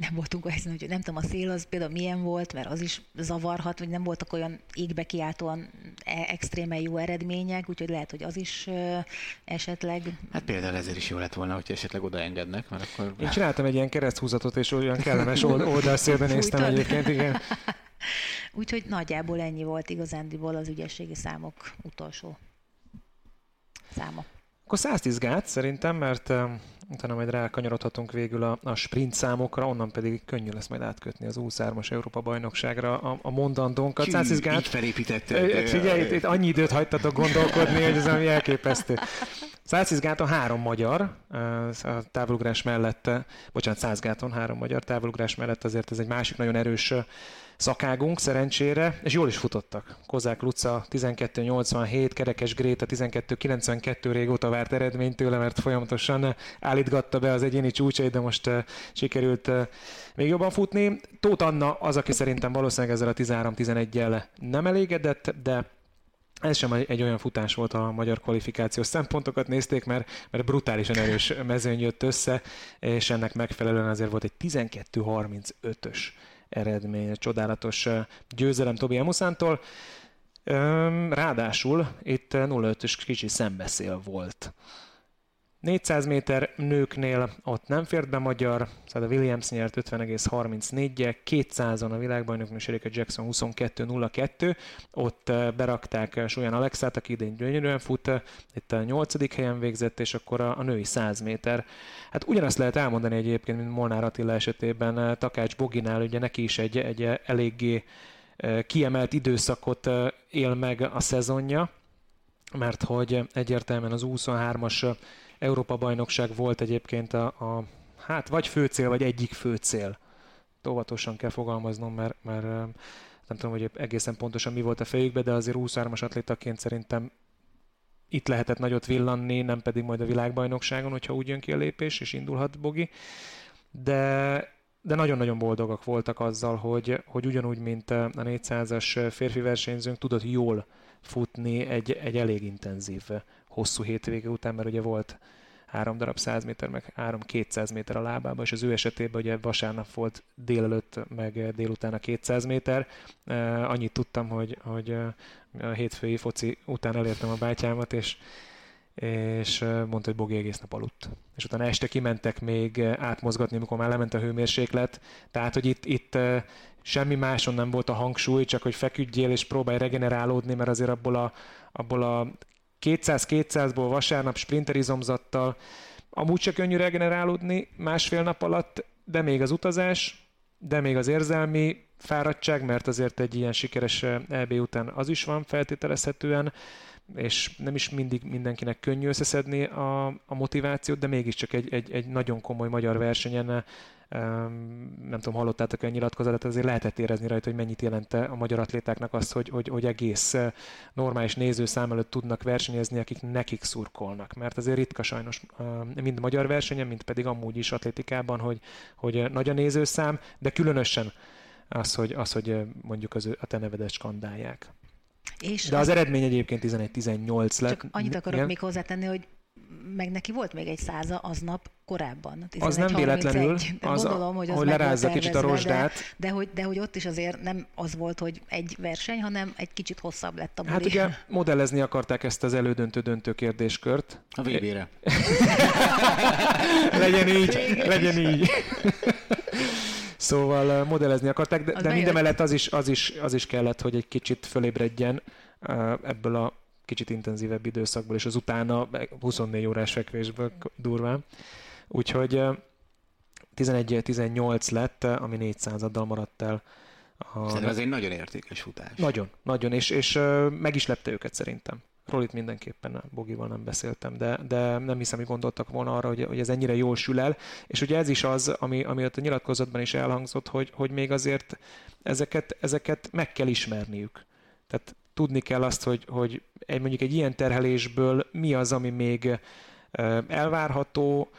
nem voltunk olyan, hogy nem tudom, a szél az például milyen volt, mert az is zavarhat, vagy nem voltak olyan égbe kiáltóan e- extrémen jó eredmények, úgyhogy lehet, hogy az is esetleg... Hát például ezért is jó lett volna, hogy esetleg odaengednek, mert akkor... Én csináltam egy ilyen kereszthúzatot, és olyan kellemes oldalszélben néztem egyébként, igen. Úgyhogy nagyjából ennyi volt igazándiból az ügyességi számok utolsó száma. Akkor 110 gát szerintem, mert utána majd rákanyarodhatunk végül a, a sprint számokra, onnan pedig könnyű lesz majd átkötni az 23-as Európa bajnokságra a, a mondandónkat. Hű, Gát, így felépítetted. Figyelj, itt, itt annyi időt hagytatok gondolkodni, hogy ez ami elképesztő. Gáton három magyar, a távolugrás mellett, bocsánat, gáton három magyar távolugrás mellett azért ez egy másik nagyon erős szakágunk szerencsére, és jól is futottak. Kozák Luca 12.87, Kerekes Gréta 12.92 régóta várt eredményt tőle, mert folyamatosan állítgatta be az egyéni csúcsait, de most uh, sikerült uh, még jobban futni. Tóth Anna az, aki szerintem valószínűleg ezzel a 13-11-jel nem elégedett, de ez sem egy olyan futás volt, a magyar kvalifikációs szempontokat nézték, mert, mert brutálisan erős mezőny jött össze, és ennek megfelelően azért volt egy 12-35-ös eredmény, csodálatos győzelem Tobi Emuszántól. Ráadásul itt 0,5-ös kicsi szembeszél volt. 400 méter nőknél ott nem fért be magyar, szóval a Williams nyert 50,34-je, 200-on a világbajnok Sherika Jackson 22.02, ott eh, berakták Solyan Alexát, aki idén gyönyörűen fut, eh, itt a 8. helyen végzett, és akkor a, a női 100 méter. Hát ugyanazt lehet elmondani egyébként, mint Molnár Attila esetében, eh, Takács Boginál, ugye neki is egy, egy eléggé kiemelt időszakot él meg a szezonja, mert hogy egyértelműen az 23-as Európa-bajnokság volt egyébként a, a hát vagy főcél, vagy egyik főcél. Óvatosan kell fogalmaznom, mert, mert nem tudom, hogy egészen pontosan mi volt a fejükbe, de azért 23-as atlétaként szerintem itt lehetett nagyot villanni, nem pedig majd a világbajnokságon, hogyha úgy jön ki a lépés, és indulhat Bogi. De, de nagyon-nagyon boldogak voltak azzal, hogy, hogy ugyanúgy, mint a 400-as férfi versenyzőnk tudott jól futni egy, egy elég intenzív hosszú hétvége után, mert ugye volt három darab 100 méter, meg három 200 méter a lábába, és az ő esetében ugye vasárnap volt délelőtt, meg délután a 200 méter. Annyit tudtam, hogy, hogy a hétfői foci után elértem a bátyámat, és és mondta, hogy Bogi egész nap aludt. És utána este kimentek még átmozgatni, amikor már lement a hőmérséklet. Tehát, hogy itt, itt semmi máson nem volt a hangsúly, csak hogy feküdjél és próbálj regenerálódni, mert azért abból a, abból a 200-200-ból vasárnap sprinterizomzattal, amúgy csak könnyű regenerálódni másfél nap alatt, de még az utazás, de még az érzelmi fáradtság, mert azért egy ilyen sikeres EB után az is van feltételezhetően, és nem is mindig mindenkinek könnyű összeszedni a, a motivációt, de mégiscsak egy, egy, egy nagyon komoly magyar versenyen nem tudom, hallottátok-e a nyilatkozatot, azért lehetett érezni rajta, hogy mennyit jelente a magyar atlétáknak az, hogy, hogy, hogy egész normális nézőszám előtt tudnak versenyezni, akik nekik szurkolnak. Mert azért ritka sajnos mind magyar versenyen, mind pedig amúgy is atlétikában, hogy, hogy nagy a nézőszám, de különösen az, hogy, az, hogy mondjuk az, a te nevedet skandálják. És De az, az eredmény egyébként 11-18 lett. Csak annyit akarok Igen? még hozzátenni, hogy meg neki volt még egy száza aznap korábban. Az nem véletlenül, de az gondolom, hogy, az hogy lerázza kicsit a rozsdát. De, de, hogy, de hogy ott is azért nem az volt, hogy egy verseny, hanem egy kicsit hosszabb lett a buli. Hát ugye modellezni akarták ezt az elődöntő-döntő kérdéskört. A VB-re. legyen így, legyen így. Szóval modellezni akarták, de, de mindemellett az is, az, is, az is kellett, hogy egy kicsit fölébredjen ebből a kicsit intenzívebb időszakból, és az utána 24 órás fekvésből durván. Úgyhogy 11-18 lett, ami 400-addal maradt el. A... Szerintem ez egy nagyon értékes futás. Nagyon, nagyon, és, és meg is lepte őket szerintem. Rolit mindenképpen Bogival nem beszéltem, de, de nem hiszem, hogy gondoltak volna arra, hogy, hogy ez ennyire jól sül el. És ugye ez is az, ami, ami ott a nyilatkozatban is elhangzott, hogy, hogy még azért ezeket, ezeket meg kell ismerniük. Tehát tudni kell azt, hogy, hogy egy, mondjuk egy ilyen terhelésből mi az, ami még elvárható,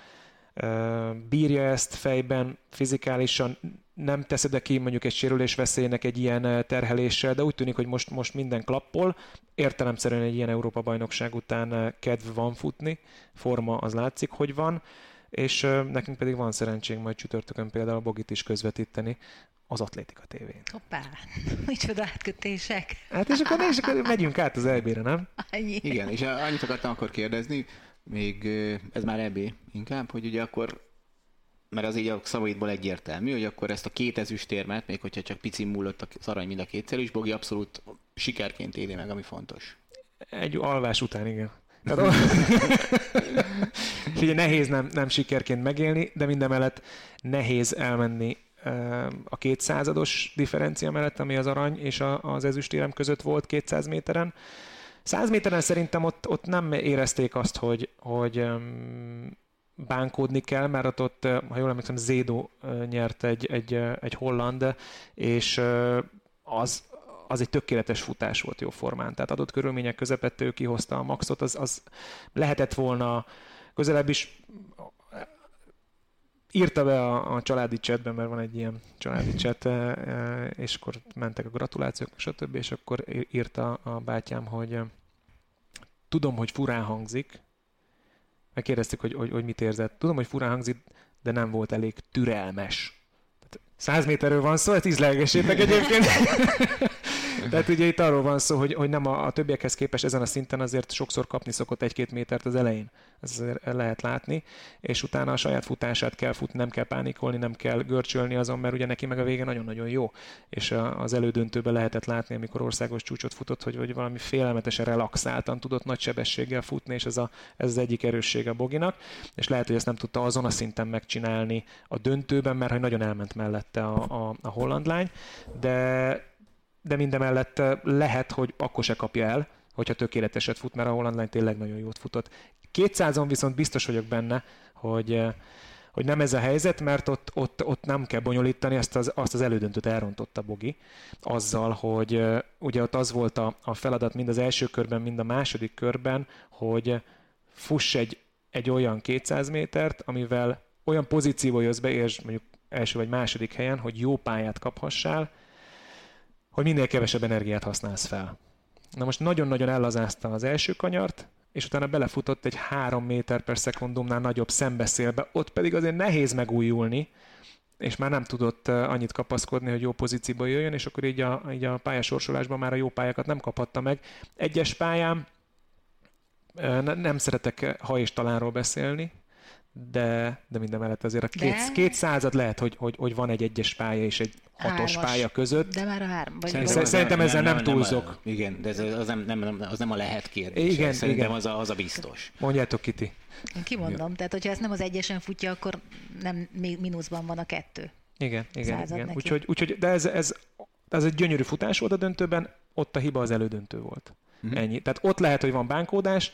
bírja ezt fejben, fizikálisan, nem teszed ki mondjuk egy sérülés veszélynek egy ilyen terheléssel, de úgy tűnik, hogy most, most minden klappol. Értelemszerűen egy ilyen Európa-bajnokság után kedv van futni, forma az látszik, hogy van, és nekünk pedig van szerencsénk majd csütörtökön például a Bogit is közvetíteni, az Atlétika tévén. Hoppá, micsoda átkötések. Hát és akkor, és akkor megyünk át az EB-re, nem? Annyi. Igen, és annyit akartam akkor kérdezni, még ez már EB inkább, hogy ugye akkor, mert az így a szavaidból egyértelmű, hogy akkor ezt a két ezüstérmet, még hogyha csak pici múlott az arany mind a kétszer is, Bogi abszolút sikerként éli meg, ami fontos. Egy alvás után, igen. Tehát, ugye nehéz nem, nem sikerként megélni, de minden mellett nehéz elmenni a kétszázados differencia mellett, ami az arany és az ezüstérem között volt 200 méteren. 100 méteren szerintem ott, ott nem érezték azt, hogy, hogy bánkódni kell, mert ott, ha jól emlékszem, Zédo nyert egy, egy, egy holland, és az, az egy tökéletes futás volt jó formán. Tehát adott körülmények közepette ő kihozta a maxot, az, az lehetett volna közelebb is írta be a, a családi chatben, mert van egy ilyen családi chat, és akkor mentek a gratulációk, stb., és akkor írta a bátyám, hogy tudom, hogy furán hangzik, megkérdezték, hogy, hogy, hogy mit érzett. Tudom, hogy furán hangzik, de nem volt elég türelmes. 100 méterről van szó, ezt ízlelgessétek egyébként. Tehát ugye itt arról van szó, hogy, hogy nem a, a többiekhez képest ezen a szinten azért sokszor kapni szokott egy-két métert az elején. Ez lehet látni. És utána a saját futását kell futni, nem kell pánikolni, nem kell görcsölni azon, mert ugye neki meg a vége nagyon-nagyon jó. És az elődöntőben lehetett látni, amikor országos csúcsot futott, hogy, hogy valami félelmetesen relaxáltan tudott nagy sebességgel futni, és ez, a, ez az egyik erőssége a Boginak. És lehet, hogy ezt nem tudta azon a szinten megcsinálni a döntőben, mert hogy nagyon elment mellette a, a, a holland lány, de, de mindemellett lehet, hogy akkor se kapja el, hogyha tökéleteset fut, mert a holland lány tényleg nagyon jót futott. 200-on viszont biztos vagyok benne, hogy, hogy nem ez a helyzet, mert ott, ott, ott nem kell bonyolítani, azt az, azt az elődöntőt elrontotta Bogi, azzal, hogy ugye ott az volt a, a feladat mind az első körben, mind a második körben, hogy fuss egy, egy olyan 200 métert, amivel olyan pozícióba jössz be, és mondjuk első vagy második helyen, hogy jó pályát kaphassál, hogy minél kevesebb energiát használsz fel. Na most nagyon-nagyon ellazázta az első kanyart, és utána belefutott egy 3 méter per szekundumnál nagyobb szembeszélbe, ott pedig azért nehéz megújulni, és már nem tudott annyit kapaszkodni, hogy jó pozícióba jöjjön, és akkor így a, így a pályasorsolásban már a jó pályákat nem kaphatta meg. Egyes pályán nem szeretek ha és talánról beszélni, de, de minden mellett azért a két, de... két század lehet, hogy, hogy, hogy van egy egyes pálya és egy hatos Hármas. pálya között. De már a három. Vagy Szerintem, szerintem ezzel nem, nem, nem túlzok. Nem a, igen, de ez, az, nem, nem, az nem a lehet kérdés. Igen, szerintem igen. Az, a, az a biztos. Mondjátok, Kiti. Én kimondom, ja. tehát hogyha ezt nem az egyesen futja, akkor nem még mínuszban van a kettő. Igen, igen, igen. Úgyhogy, úgyhogy, de ez, ez, ez egy gyönyörű futás volt a döntőben, ott a hiba az elődöntő volt. Uh-huh. Ennyi. Tehát ott lehet, hogy van bánkódás,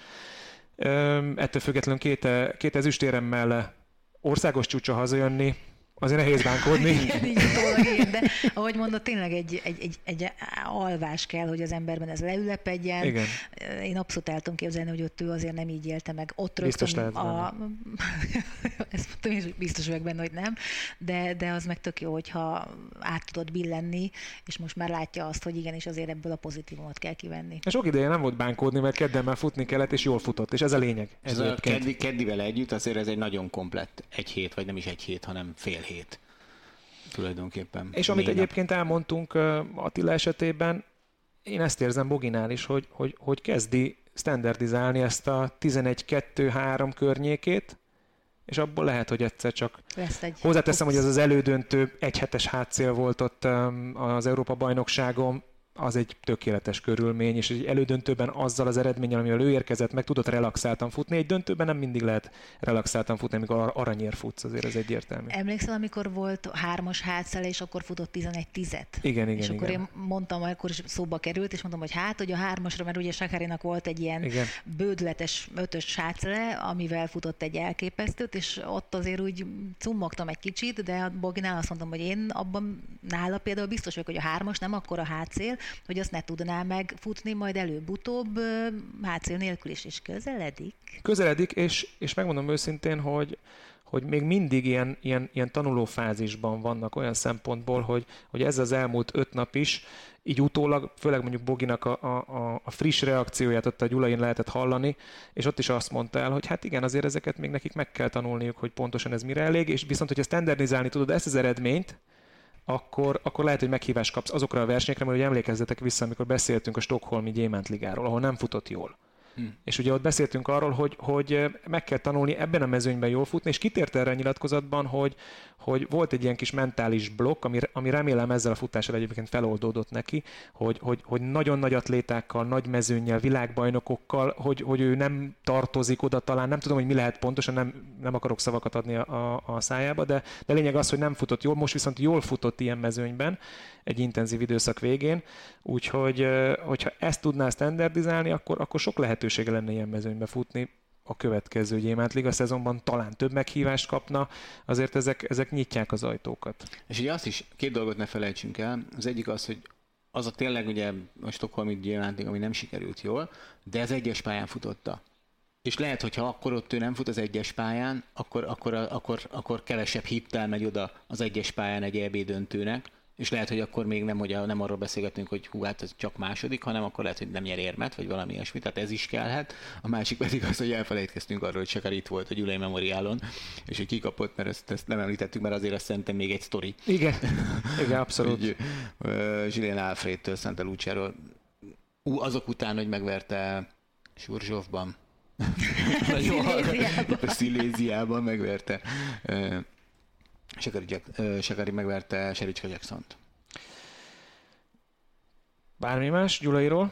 ettől függetlenül két, két ezüstéremmel országos csúcsa hazajönni, Azért nehéz bánkódni. Igen, így utólag de ahogy mondod, tényleg egy, egy, egy, egy alvás kell, hogy az emberben ez leülepedjen. Igen. Én abszolút el tudom képzelni, hogy ott ő azért nem így élte meg. Ott biztos lehet a... Ezt mondtam, és biztos vagyok benne, hogy nem, de, de az meg tök jó, hogyha át tudod billenni, és most már látja azt, hogy igenis azért ebből a pozitívumot kell kivenni. És sok ideje nem volt bánkódni, mert kedden már futni kellett, és jól futott, és ez a lényeg. Ez, ez a keddi, keddivel együtt azért ez egy nagyon komplett egy hét, vagy nem is egy hét, hanem fél hét tulajdonképpen. És amit egyébként elmondtunk Attila esetében, én ezt érzem Boginál is, hogy, hogy, hogy kezdi standardizálni ezt a 11-2-3 környékét, és abból lehet, hogy egyszer csak Lesz egy hozzáteszem, hogy az az elődöntő egy hetes hátszél volt ott az Európa bajnokságon, az egy tökéletes körülmény, és egy elődöntőben azzal az eredménnyel, amivel ő érkezett, meg tudott relaxáltan futni. Egy döntőben nem mindig lehet relaxáltan futni, amikor aranyér futsz, azért ez egyértelmű. Emlékszel, amikor volt hármas hátszele, és akkor futott 11 tizet? Igen, igen, És akkor igen. én mondtam, akkor is szóba került, és mondtam, hogy hát, hogy a hármasra, mert ugye Sakarinak volt egy ilyen igen. bődletes ötös hátszele, amivel futott egy elképesztőt, és ott azért úgy cummogtam egy kicsit, de a Boginál azt mondtam, hogy én abban nála például biztos vagyok, hogy a hármas nem akkor a hátszél, hogy azt ne tudná megfutni, majd előbb-utóbb hátszél nélkül is, és közeledik. Közeledik, és, és megmondom őszintén, hogy, hogy még mindig ilyen, ilyen, ilyen tanulófázisban vannak olyan szempontból, hogy, hogy ez az elmúlt öt nap is, így utólag, főleg mondjuk Boginak a, a, a friss reakcióját ott a Gyulain lehetett hallani, és ott is azt mondta el, hogy hát igen, azért ezeket még nekik meg kell tanulniuk, hogy pontosan ez mire elég, és viszont, hogyha standardizálni tudod ezt az eredményt, akkor, akkor lehet, hogy meghívást kapsz azokra a versenyekre, mert ugye emlékezzetek vissza, amikor beszéltünk a Stockholmi Gyémántligáról, ahol nem futott jól. Hmm. És ugye ott beszéltünk arról, hogy, hogy meg kell tanulni ebben a mezőnyben jól futni, és kitért erre a nyilatkozatban, hogy, hogy volt egy ilyen kis mentális blokk, ami, ami remélem ezzel a futással egyébként feloldódott neki, hogy, hogy, hogy nagyon nagy atlétákkal, nagy mezőnyel, világbajnokokkal, hogy, hogy ő nem tartozik oda talán, nem tudom, hogy mi lehet pontosan, nem, nem akarok szavakat adni a, a, a szájába, de, de lényeg az, hogy nem futott jól, most viszont jól futott ilyen mezőnyben, egy intenzív időszak végén, úgyhogy hogyha ezt tudná standardizálni, akkor, akkor sok lehetősége lenne ilyen mezőnybe futni, a következő Gyémánt Liga szezonban talán több meghívást kapna, azért ezek, ezek nyitják az ajtókat. És ugye azt is, két dolgot ne felejtsünk el, az egyik az, hogy az a tényleg ugye a Stockholmi Gyémánt ami nem sikerült jól, de az egyes pályán futotta. És lehet, hogyha akkor ott ő nem fut az egyes pályán, akkor, akkor, akkor, akkor kevesebb hittel megy oda az egyes pályán egy EB döntőnek, és lehet, hogy akkor még nem, hogy nem arról beszélgetünk, hogy hú, hát ez csak második, hanem akkor lehet, hogy nem nyer érmet, vagy valami ilyesmi, tehát ez is kellhet. A másik pedig az, hogy elfelejtkeztünk arról, hogy Sakar itt volt a Gyulai Memoriálon, és hogy kikapott, mert ezt, ezt nem említettük, mert azért azt szerintem még egy sztori. Igen, igen, abszolút. hogy, uh, Julien Alfredtől, Santa Luciáról, uh, azok után, hogy megverte Surzsovban, Sziléziában megverte. Sakari, Sakari megverte Sericska Jackson-t. Bármi más Gyulairól?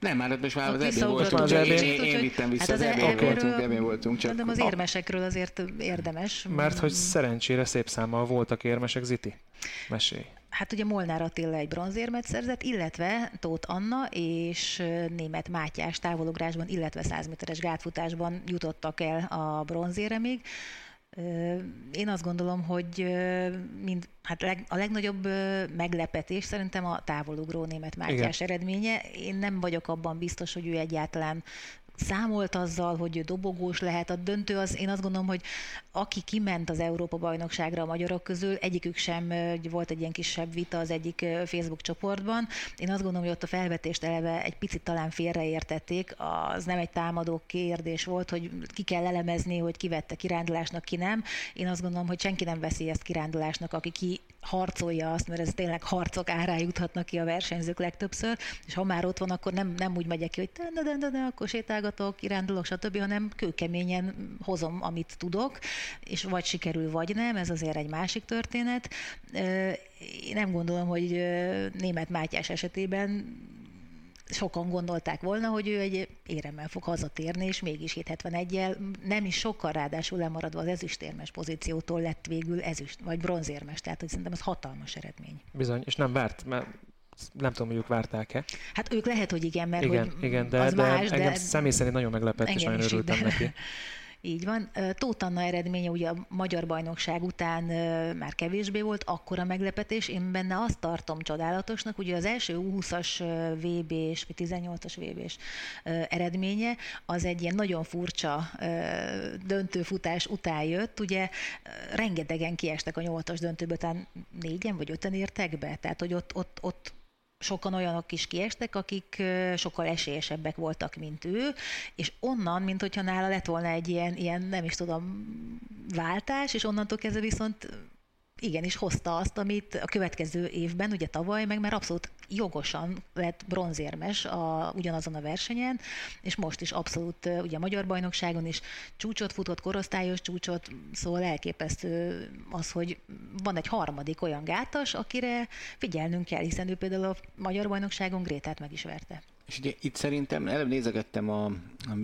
Nem, már most már az ebén voltunk. Az ebén, én, én vittem vissza, hát az, az ebén voltunk, ebén voltunk. Csak de az érmesekről azért érdemes. Mert hogy szerencsére szép számmal voltak érmesek, Ziti. Mesélj. Hát ugye Molnár Attila egy bronzérmet szerzett, illetve Tóth Anna és német Mátyás távolugrásban, illetve 100 méteres gátfutásban jutottak el a bronzéremig. Én azt gondolom, hogy mind, hát a legnagyobb meglepetés szerintem a távolugró német Mátyás Igen. eredménye. Én nem vagyok abban biztos, hogy ő egyáltalán számolt azzal, hogy dobogós lehet. A döntő az, én azt gondolom, hogy aki kiment az Európa-bajnokságra a magyarok közül, egyikük sem volt egy ilyen kisebb vita az egyik Facebook csoportban. Én azt gondolom, hogy ott a felvetést eleve egy picit talán félreértették. Az nem egy támadó kérdés volt, hogy ki kell elemezni, hogy ki vette kirándulásnak, ki nem. Én azt gondolom, hogy senki nem veszi ezt kirándulásnak, aki ki harcolja azt, mert ez tényleg harcok árá juthatnak ki a versenyzők legtöbbször, és ha már ott van, akkor nem, nem úgy megyek ki, hogy de, de, de, de, akkor sétálgatok, kirándulok, stb., hanem kőkeményen hozom, amit tudok, és vagy sikerül, vagy nem, ez azért egy másik történet. Én nem gondolom, hogy német Mátyás esetében sokan gondolták volna, hogy ő egy éremmel fog hazatérni, és mégis 771-jel nem is sokkal ráadásul lemaradva az ezüstérmes pozíciótól lett végül ezüst, vagy bronzérmes, tehát hogy szerintem ez hatalmas eredmény. Bizony, és nem várt, mert nem tudom, hogy ők várták-e. Hát ők lehet, hogy igen, mert igen, hogy igen, de, az de más, engem de... személy szerint nagyon meglepett, és nagyon örültem neki. Így van. Tóth Anna eredménye ugye a magyar bajnokság után már kevésbé volt, akkora meglepetés. Én benne azt tartom csodálatosnak, ugye az első U20-as VB-s, vagy 18-as VB-s eredménye, az egy ilyen nagyon furcsa döntőfutás után jött. Ugye rengetegen kiestek a 8-as döntőbe, talán négyen vagy öten értek be, tehát hogy ott, ott, ott sokan olyanok is kiestek, akik sokkal esélyesebbek voltak, mint ő, és onnan, mint hogyha nála lett volna egy ilyen, ilyen nem is tudom, váltás, és onnantól kezdve viszont igenis hozta azt, amit a következő évben, ugye tavaly, meg már abszolút jogosan lett bronzérmes a, ugyanazon a versenyen, és most is abszolút ugye a Magyar Bajnokságon is csúcsot futott, korosztályos csúcsot, szóval elképesztő az, hogy van egy harmadik olyan gátas, akire figyelnünk kell, hiszen ő például a Magyar Bajnokságon Grétát meg is verte. És ugye itt szerintem előbb nézegettem a, a,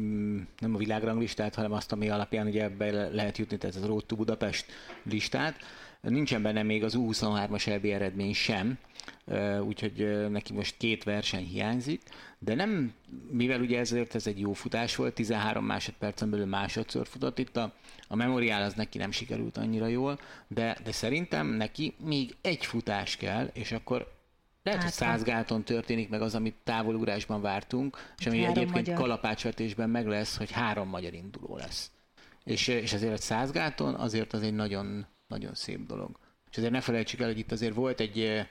nem a világranglistát, hanem azt, ami alapján ugye ebbe lehet jutni, tehát az Road to Budapest listát, Nincsen benne még az U23-as EB eredmény sem, úgyhogy neki most két verseny hiányzik, de nem, mivel ugye ezért ez egy jó futás volt, 13 másodpercen belül másodszor futott, itt a, a memoriál az neki nem sikerült annyira jól, de, de szerintem neki még egy futás kell, és akkor lehet, hát, hogy százgáton történik meg az, amit távolugrásban vártunk, és ami egyébként magyar. kalapácsvetésben meg lesz, hogy három magyar induló lesz. És, és azért egy százgáton azért az egy nagyon nagyon szép dolog. És azért ne felejtsük el, hogy itt azért volt egy eh,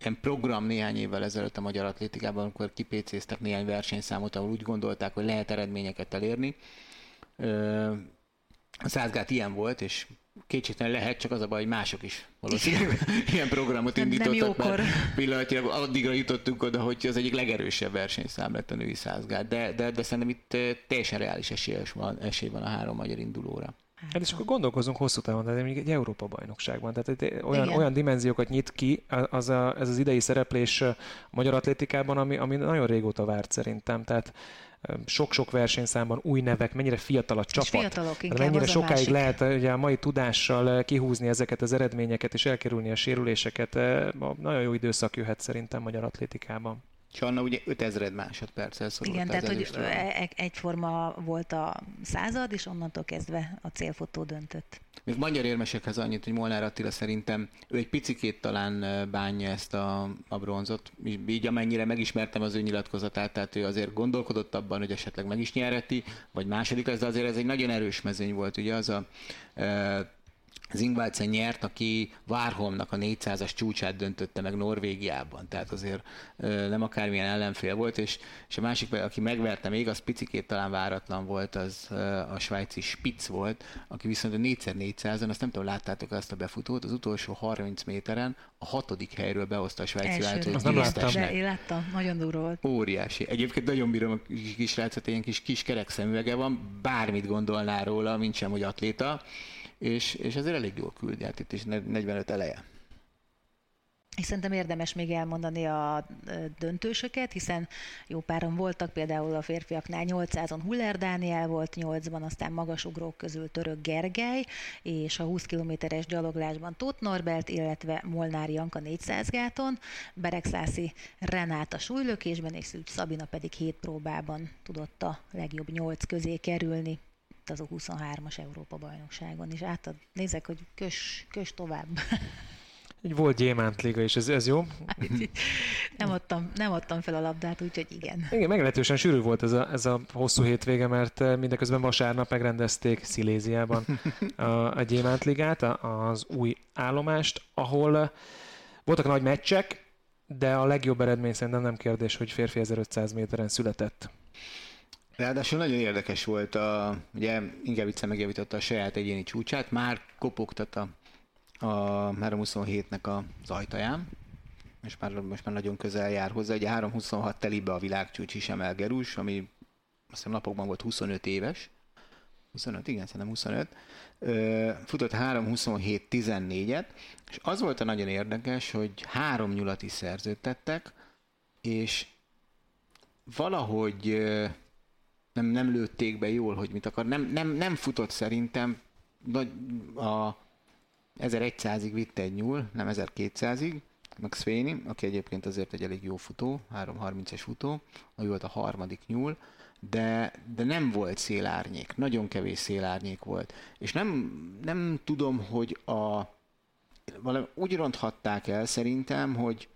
ilyen program néhány évvel ezelőtt a magyar atlétikában, amikor kipécéztek néhány versenyszámot, ahol úgy gondolták, hogy lehet eredményeket elérni. A százgát ilyen volt, és kétségtelen lehet, csak az a baj, hogy mások is valószínűleg ilyen programot indítottak, mert pillanatilag addigra jutottunk oda, hogy az egyik legerősebb versenyszám lett a női százgát, de, de, de szerintem itt eh, teljesen reális esély van, esély van a három magyar indulóra. Hát és akkor gondolkozunk hosszú távon, de még egy Európa-bajnokságban. Tehát olyan, olyan dimenziókat nyit ki az a, ez az idei szereplés a magyar atlétikában, ami, ami nagyon régóta várt szerintem. Tehát sok-sok versenyszámban új nevek, mennyire fiatal a csapat. Fiatalok, inkább mennyire sokáig lehet ugye a mai tudással kihúzni ezeket az eredményeket és elkerülni a sérüléseket. Nagyon jó időszak jöhet szerintem magyar atlétikában. És Anna ugye 5000 másodperccel szorult Igen, tehát hogy e- egyforma volt a század, és onnantól kezdve a célfotó döntött. Még magyar érmesekhez annyit, hogy Molnár Attila szerintem ő egy picikét talán bánja ezt a, a bronzot, így amennyire megismertem az ő nyilatkozatát, tehát ő azért gondolkodott abban, hogy esetleg meg is nyerheti, vagy második lesz, de azért ez egy nagyon erős mezőny volt, ugye az a e, Zingválcen nyert, aki Várholmnak a 400-as csúcsát döntötte meg Norvégiában, tehát azért nem akármilyen ellenfél volt, és, és a másik, aki megverte még, az picikét talán váratlan volt, az a svájci Spitz volt, aki viszont a 4x400-on, azt nem tudom, láttátok azt a befutót, az utolsó 30 méteren a hatodik helyről behozta a svájci váltót. nem láttam. De én láttam, nagyon durva volt. Óriási. Egyébként nagyon bírom a kis rácot, ilyen kis, kis kerek szemüvege van, bármit gondolnál róla, mint sem, hogy atléta és, és ezért elég jól küldi, hát itt is 45 eleje. És szerintem érdemes még elmondani a döntősöket, hiszen jó páran voltak, például a férfiaknál 800-on Huller Dániel volt, 8-ban aztán magasugrók közül Török Gergely, és a 20 kilométeres gyaloglásban Tóth Norbert, illetve Molnár Janka 400 gáton, Beregszászi Renáta súlylökésben, és Szűcs Szabina pedig 7 próbában tudott a legjobb 8 közé kerülni az a 23-as Európa bajnokságon, és átad, nézek, hogy kös, kös tovább. Egy volt gyémántliga is, ez, ez jó? nem, adtam, nem adtam fel a labdát, úgyhogy igen. Igen, meglehetősen sűrű volt ez a, ez a hosszú hétvége, mert eh, mindeközben vasárnap megrendezték Sziléziában a, a gyémántligát, az új állomást, ahol eh, voltak nagy meccsek, de a legjobb eredmény szerintem nem kérdés, hogy férfi 1500 méteren született. Ráadásul nagyon érdekes volt, a, ugye Ingevice megjavította a saját egyéni csúcsát, már kopogtat a, a 327-nek az ajtaján, és már, most már nagyon közel jár hozzá. Ugye 326 telibe a világcsúcs is Emel ami azt hiszem napokban volt 25 éves. 25, igen, szerintem 25. Futott 3.27.14-et, és az volt a nagyon érdekes, hogy három nyulat is szerződtettek, és valahogy nem, nem lőtték be jól, hogy mit akar. Nem, nem, nem futott szerintem, a 1100-ig vitte egy nyúl, nem 1200-ig, meg Svényi, aki egyébként azért egy elég jó futó, 3.30-es futó, ő volt a harmadik nyúl, de, de nem volt szélárnyék, nagyon kevés szélárnyék volt. És nem, nem tudom, hogy a, valami úgy ronthatták el szerintem, hogy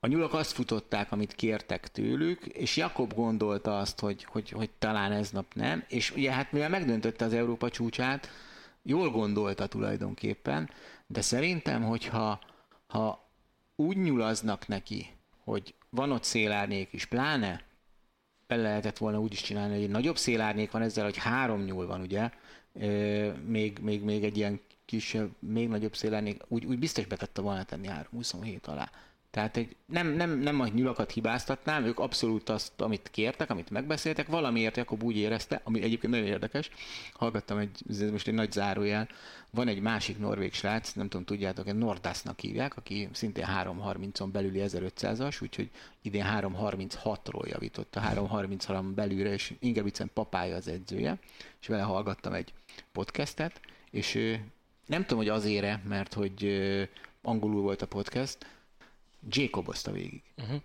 a nyulak azt futották, amit kértek tőlük, és Jakob gondolta azt, hogy, hogy, hogy talán ez nap nem, és ugye hát mivel megdöntötte az Európa csúcsát, jól gondolta tulajdonképpen, de szerintem, hogyha ha úgy nyulaznak neki, hogy van ott szélárnyék is, pláne el lehetett volna úgy is csinálni, hogy egy nagyobb szélárnyék van ezzel, hogy három nyúl van, ugye, még, még, még egy ilyen kisebb, még nagyobb szélárnyék, úgy, úgy biztos betette volna tenni 3-27 alá. Tehát nem, nem, nem a nyulakat hibáztatnám, ők abszolút azt, amit kértek, amit megbeszéltek, valamiért Jakob úgy érezte, ami egyébként nagyon érdekes, hallgattam egy, ez most egy nagy zárójel, van egy másik norvég srác, nem tudom, tudjátok, egy Nordasnak hívják, aki szintén 3.30-on belüli 1500-as, úgyhogy idén 3.36-ról javított a 3.30-on belülre, és Ingebicen papája az edzője, és vele hallgattam egy podcastet, és nem tudom, hogy azért mert hogy angolul volt a podcast, Jacobozta végig. Uh-huh.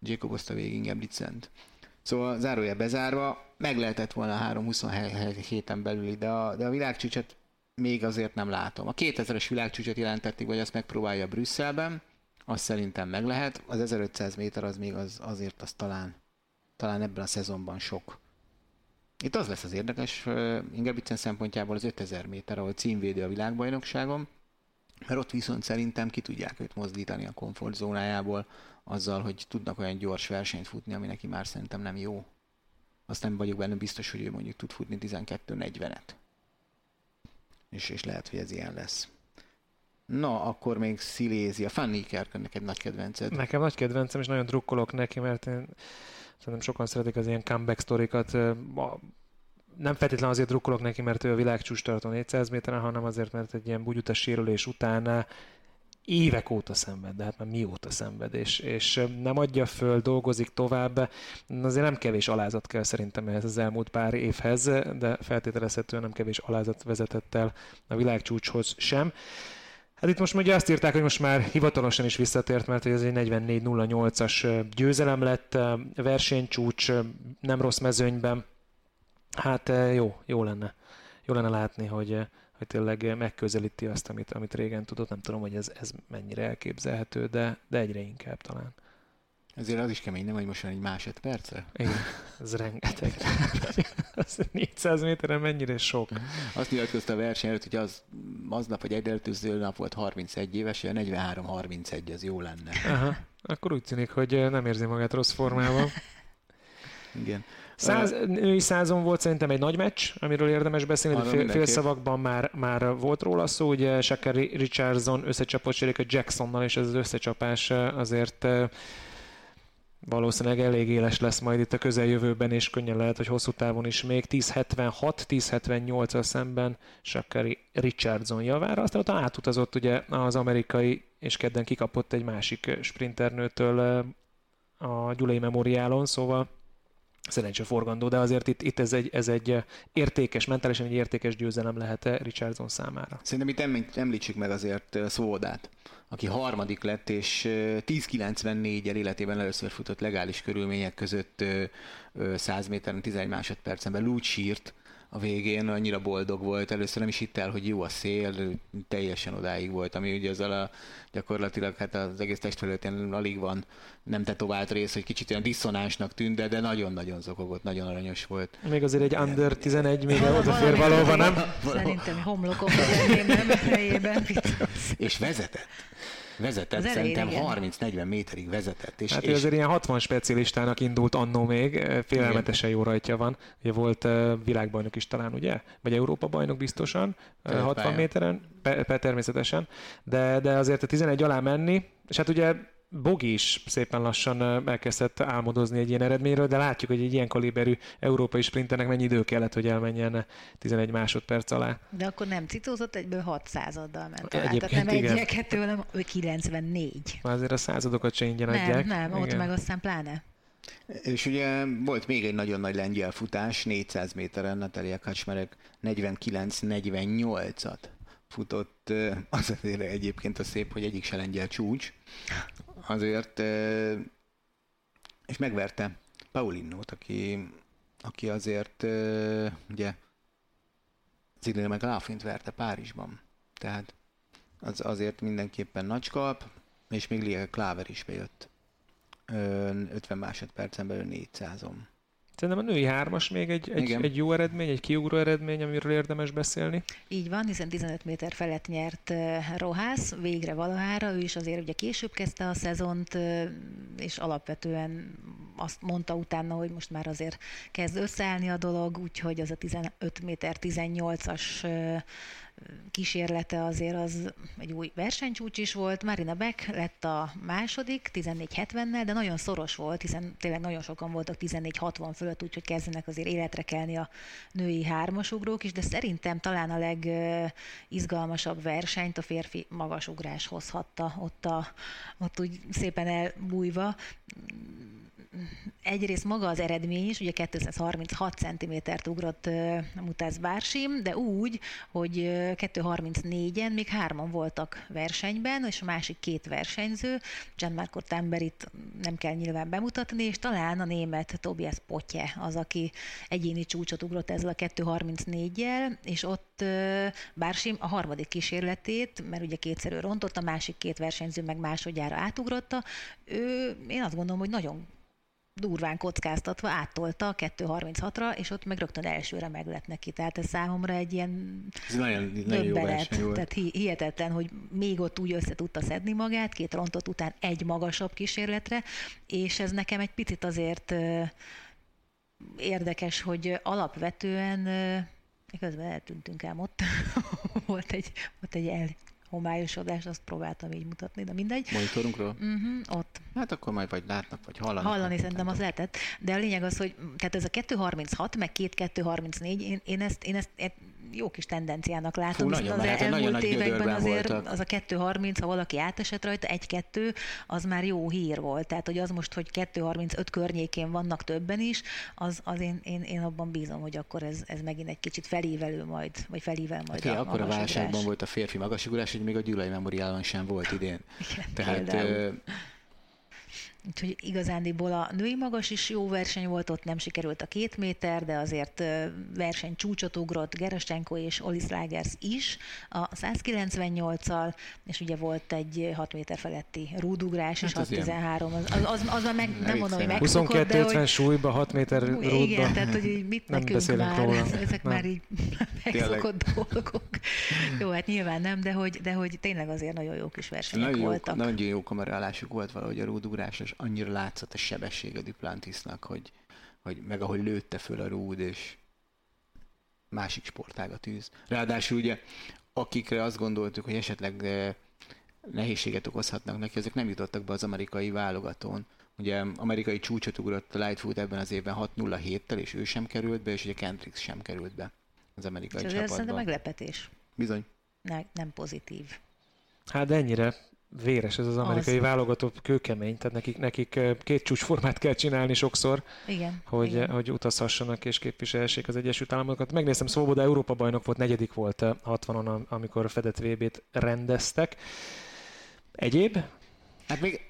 Jacobozta végig Ingebrigtsent. Szóval zárója bezárva, meg lehetett volna a 3-27 héten belül, de a, de a világcsúcsot még azért nem látom. A 2000-es világcsúcsot jelentették, vagy azt megpróbálja Brüsszelben, azt szerintem meg lehet. Az 1500 méter az még az, azért az talán, talán ebben a szezonban sok. Itt az lesz az érdekes Ingebrigtsen szempontjából az 5000 méter, ahol címvédő a világbajnokságon, mert ott viszont szerintem ki tudják őt mozdítani a komfortzónájából azzal, hogy tudnak olyan gyors versenyt futni, ami neki már szerintem nem jó. Azt nem vagyok benne biztos, hogy ő mondjuk tud futni 12-40-et. És, és lehet, hogy ez ilyen lesz. Na, akkor még Szilézia. Fanny Kerkönnek egy nagy kedvenced. Nekem nagy kedvencem, és nagyon drukkolok neki, mert én szerintem sokan szeretik az ilyen comeback sztorikat nem feltétlenül azért drukkolok neki, mert ő a világcsúcs tartó 400 méteren, hanem azért, mert egy ilyen bugyutas sérülés után évek óta szenved, de hát már mióta szenved, és, és nem adja föl, dolgozik tovább. Azért nem kevés alázat kell szerintem ehhez az elmúlt pár évhez, de feltételezhetően nem kevés alázat vezetett el a világcsúcshoz sem. Hát itt most ugye azt írták, hogy most már hivatalosan is visszatért, mert ez egy 44-08-as győzelem lett, versenycsúcs, nem rossz mezőnyben, Hát eh, jó, jó lenne. Jó lenne látni, hogy, eh, hogy tényleg megközelíti azt, amit, amit régen tudott. Nem tudom, hogy ez, ez mennyire elképzelhető, de, de egyre inkább talán. Ezért az is kemény, nem, hogy most egy másodperce? Igen. Ez rengeteg. az 400 méteren mennyire sok. Azt nyilatkozta a verseny előtt, hogy az aznap vagy egy előző nap volt 31 éves, a 43-31, az jó lenne. Aha. Akkor úgy tűnik, hogy nem érzi magát rossz formában. Igen. Száz, női százon volt szerintem egy nagy meccs, amiről érdemes beszélni, Arra fél, mindenképp. félszavakban már, már volt róla szó, ugye Shakari Richardson összecsapott a Jacksonnal, és ez az összecsapás azért eh, valószínűleg elég éles lesz majd itt a közeljövőben, és könnyen lehet, hogy hosszú távon is még 10.76-10.78-al szemben Shakari Richardson javára. Aztán ott átutazott ugye az amerikai, és kedden kikapott egy másik sprinternőtől eh, a Gyulai Memoriálon, szóval szerencse forgandó, de azért itt, itt ez, egy, ez egy értékes, mentálisan egy értékes győzelem lehet Richardson számára. Szerintem itt eml- említsük meg azért uh, Szvódát, aki harmadik lett, és uh, 10.94-el életében először futott legális körülmények között uh, uh, 100 méteren, 11 másodpercen belül úgy sírt a végén, annyira boldog volt, először nem is hitt el, hogy jó a szél, teljesen odáig volt, ami ugye azzal a gyakorlatilag hát az egész testfelületén alig van nem tetovált rész, hogy kicsit olyan diszonánsnak tűnt, de, de nagyon-nagyon zokogott, nagyon aranyos volt. Még azért egy under 11 még odafér valóban, nem? Szerintem homlokom nem helyében. És vezetett. Vezetett, Az szerintem elején, 30-40 méterig vezetett. És, Hát és azért ilyen 60 specialistának indult annó még, félelmetesen jó rajtja van. Ugye volt uh, világbajnok is talán, ugye? Vagy Európa bajnok biztosan, uh, 60 pálya. méteren, pe, pe, természetesen, de, de azért a 11 alá menni, és hát ugye Bogi is szépen lassan elkezdett álmodozni egy ilyen eredményről, de látjuk, hogy egy ilyen kaliberű európai sprinternek mennyi idő kellett, hogy elmenjen 11 másodperc alá. De akkor nem citózott, egyből 6 századdal ment alá. Egyébként Tehát nem igen. egy kettő, hanem ő 94. Már azért a századokat se ingyen Nem, adják. nem, ott Igen. meg aztán pláne. És ugye volt még egy nagyon nagy lengyel futás, 400 méteren Natalia Kacsmerek 49-48-at futott, az azért egyébként a szép, hogy egyik se lengyel csúcs, azért, és megverte Paulinnót, aki, aki azért ugye Zidane meg Laffint verte Párizsban. Tehát az azért mindenképpen nagy kalp, és még Lia Kláver is bejött. Ö, 50 másodpercen belül 400-on. Szerintem a női hármas még egy, egy, Igen. egy jó eredmény, egy kiugró eredmény, amiről érdemes beszélni. Így van, hiszen 15 méter felett nyert Rohász, végre valahára, ő is azért ugye később kezdte a szezont, és alapvetően azt mondta utána, hogy most már azért kezd összeállni a dolog, úgyhogy az a 15 méter 18-as eh, kísérlete azért az egy új versenycsúcs is volt. Marina Beck lett a második, 14.70-nel, de nagyon szoros volt, hiszen tényleg nagyon sokan voltak 14.60 fölött, úgyhogy kezdenek azért életre kelni a női hármasugrók is, de szerintem talán a legizgalmasabb versenyt a férfi magasugrás hozhatta ott, a, ott úgy szépen elbújva egyrészt maga az eredmény is, ugye 236 cm-t ugrott Mutász Bársim, de úgy, hogy uh, 234-en még hárman voltak versenyben, és a másik két versenyző, Gianmarco Tamberit nem kell nyilván bemutatni, és talán a német Tobias Potye az, aki egyéni csúcsot ugrott ezzel a 234-jel, és ott Bársim a harmadik kísérletét, mert ugye kétszer ő rontott, a másik két versenyző meg másodjára átugrotta, ő, én azt gondolom, hogy nagyon durván kockáztatva áttolta a 2.36-ra, és ott meg rögtön elsőre meg lett neki. Tehát ez számomra egy ilyen Ez nagyon, nagyon jó volt. Tehát hi- hihetetlen, hogy még ott úgy össze tudta szedni magát, két rontott után egy magasabb kísérletre, és ez nekem egy picit azért érdekes, hogy alapvetően közben eltűntünk ám ott. volt egy, volt egy elhomályosodás, azt próbáltam így mutatni, de mindegy. Monitorunkról? Uh-huh, ott Hát akkor majd vagy látnak, vagy hallanak. Hallani szerintem az lehetett, de a lényeg az, hogy tehát ez a 236, meg két 234, én, én, ezt, én ezt én jó kis tendenciának látom, viszont nagyon, az hát elmúlt években azért voltak. az a 230, ha valaki átesett rajta, 1-2, az már jó hír volt. Tehát, hogy az most, hogy 235 környékén vannak többen is, az, az én, én, én abban bízom, hogy akkor ez, ez megint egy kicsit felívelő majd, vagy felível majd Hát, a akkor a válságban volt a férfi magasugrás, hogy még a Gyulai Memoriálon sem volt idén. Igen, Tehát például. Úgyhogy igazándiból a női magas is jó verseny volt, ott nem sikerült a két méter, de azért verseny csúcsot ugrott Gerestenko és Olis Lagers is a 198-al, és ugye volt egy 6 méter feletti rúdugrás, és hát 613, az, az, az, az már meg, nem mondom, hogy megszokott, 22-50 hogy... súlyba, 6 méter rúdba. Igen, tehát hogy így mit nem nekünk már, róla. ezek nem. már így megszokott dolgok. Jó, hát nyilván nem, de hogy, de hogy tényleg azért nagyon jó kis versenyek nagyon voltak. Jó, nagyon jó kamerálásuk volt valahogy a rúdugrás, és annyira látszott a sebesség a Duplantisnak, hogy, hogy meg ahogy lőtte föl a rúd, és másik sportága tűz. Ráadásul ugye, akikre azt gondoltuk, hogy esetleg eh, nehézséget okozhatnak neki, ezek nem jutottak be az amerikai válogatón. Ugye amerikai csúcsot ugrott a Lightfoot ebben az évben 6-0-7-tel, és ő sem került be, és ugye Kendricks sem került be az amerikai és csapatba. Ez meglepetés. Bizony. Ne, nem pozitív. Hát ennyire véres ez az amerikai az. válogatott kőkemény, tehát nekik, nekik két csúcsformát kell csinálni sokszor, igen, hogy, igen. hogy utazhassanak és képviselhessék az Egyesült Államokat. Megnéztem, Szóboda Európa bajnok volt, negyedik volt 60-on, amikor a Fedett VB-t rendeztek. Egyéb? Hát még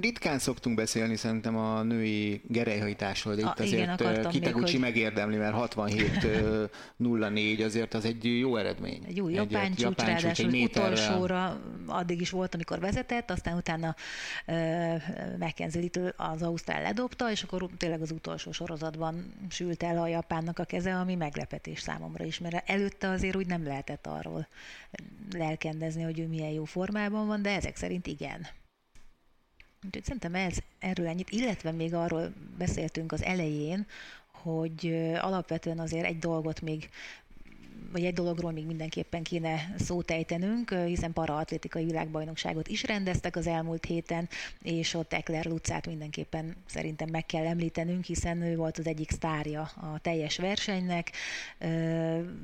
ritkán szoktunk beszélni szerintem a női gerelyhajtásról, de itt a, azért igen, Kitaguchi hogy... megérdemli, mert 67-04 azért az egy jó eredmény. Egy jó japán egy, csúcs, ráadásul egy utolsóra addig is volt, amikor vezetett, aztán utána uh, McKenzie az Ausztrál ledobta, és akkor tényleg az utolsó sorozatban sült el a japánnak a keze, ami meglepetés számomra is, mert előtte azért úgy nem lehetett arról lelkendezni, hogy ő milyen jó formában van, de ezek szerint igen. Úgyhogy szerintem ez, erről ennyit, illetve még arról beszéltünk az elején, hogy alapvetően azért egy dolgot még vagy egy dologról még mindenképpen kéne szót ejtenünk, hiszen paraatlétikai világbajnokságot is rendeztek az elmúlt héten, és ott Ekler Lucát mindenképpen szerintem meg kell említenünk, hiszen ő volt az egyik sztárja a teljes versenynek,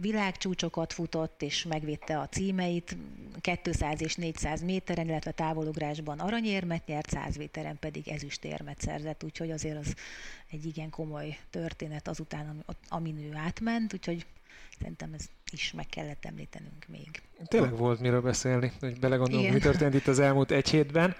világcsúcsokat futott, és megvédte a címeit, 200 és 400 méteren, illetve távolugrásban aranyérmet nyert, 100 méteren pedig ezüstérmet szerzett, úgyhogy azért az egy igen komoly történet azután, amin ő átment, úgyhogy Szerintem ez is meg kellett említenünk még. Tényleg volt miről beszélni, hogy belegondolunk, mi történt itt az elmúlt egy hétben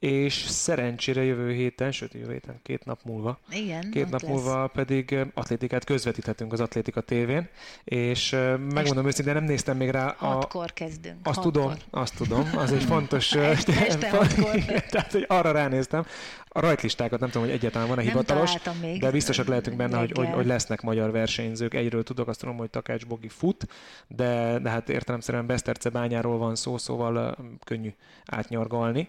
és szerencsére jövő héten, sőt jövő héten, két nap múlva, Igen, két nap lesz. múlva pedig atlétikát közvetíthetünk az Atlétika tévén, és megmondom őszintén, nem néztem még rá. A... Hatkor kezdünk. Azt hatkor. tudom, azt tudom, az egy fontos... este, este Tehát, hogy arra ránéztem, a rajtlistákat nem tudom, hogy egyáltalán van-e hivatalos, még. de biztosak lehetünk benne, hogy, hogy, hogy, lesznek magyar versenyzők. Egyről tudok, azt tudom, hogy Takács Bogi fut, de, de hát értelemszerűen Beszterce bányáról van szó, szóval könnyű átnyargalni.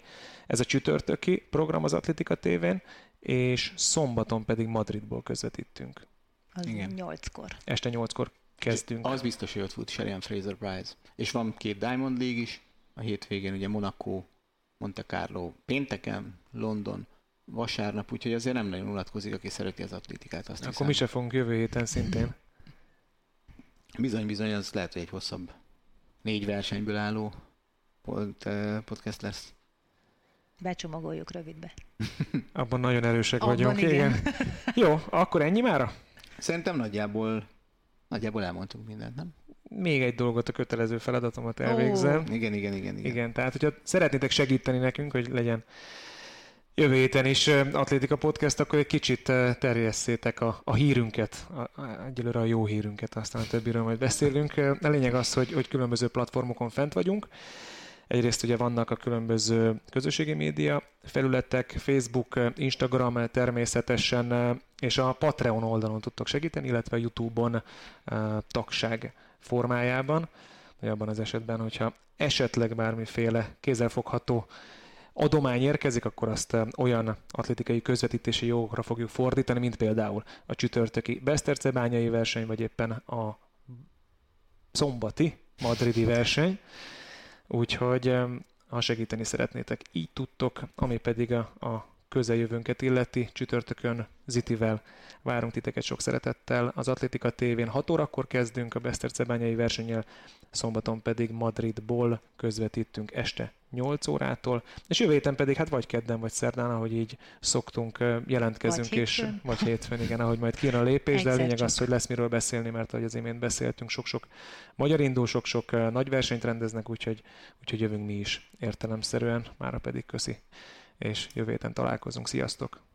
Ez a csütörtöki program az Atletika tévén, és szombaton pedig Madridból közvetítünk. Az Igen. nyolckor. Este nyolckor kezdünk. Az biztos, hogy ott fut Sherian Fraser Prize. És van két Diamond League is, a hétvégén ugye Monaco, Monte Carlo pénteken, London, vasárnap, úgyhogy azért nem nagyon unatkozik, aki szereti az atlétikát. Azt Akkor hiszem. mi se fogunk jövő héten szintén. Bizony, bizony, az lehet, hogy egy hosszabb négy versenyből álló eh, podcast lesz. Becsomagoljuk rövidbe. Abban nagyon erősek Abban vagyunk. Igen. igen. Jó, akkor ennyi mára? Szerintem nagyjából, nagyjából elmondtunk mindent, nem? Még egy dolgot a kötelező feladatomat elvégzem. Oh. Igen, igen, igen, igen. Igen, tehát hogyha szeretnétek segíteni nekünk, hogy legyen jövő héten is Atlétika Podcast, akkor egy kicsit terjesszétek a, a hírünket, a, a, egyelőre a jó hírünket, aztán a többiről majd beszélünk. A lényeg az, hogy, hogy különböző platformokon fent vagyunk. Egyrészt ugye vannak a különböző közösségi média felületek, Facebook, Instagram természetesen, és a Patreon oldalon tudtok segíteni, illetve YouTube-on tagság formájában, vagy abban az esetben, hogyha esetleg bármiféle kézzelfogható adomány érkezik, akkor azt olyan atlétikai közvetítési jogokra fogjuk fordítani, mint például a csütörtöki Besztercebányai verseny, vagy éppen a szombati madridi verseny. Úgyhogy ha segíteni szeretnétek, így tudtok, ami pedig a, a közeljövőnket illeti, csütörtökön Zitivel várunk titeket sok szeretettel. Az Atlétika tévén 6 órakor kezdünk a Besztercebányai versennyel, szombaton pedig Madridból közvetítünk este 8 órától, és jövő héten pedig hát vagy kedden, vagy szerdán, ahogy így szoktunk, jelentkezünk, vagy és hétfőn. vagy hétfőn, igen, ahogy majd kijön a lépés, de a lényeg az, hogy lesz miről beszélni, mert ahogy az imént beszéltünk, sok-sok magyar indul, sok-sok nagy versenyt rendeznek, úgyhogy, úgyhogy jövünk mi is értelemszerűen, mára pedig köszi és jövő héten találkozunk. Sziasztok!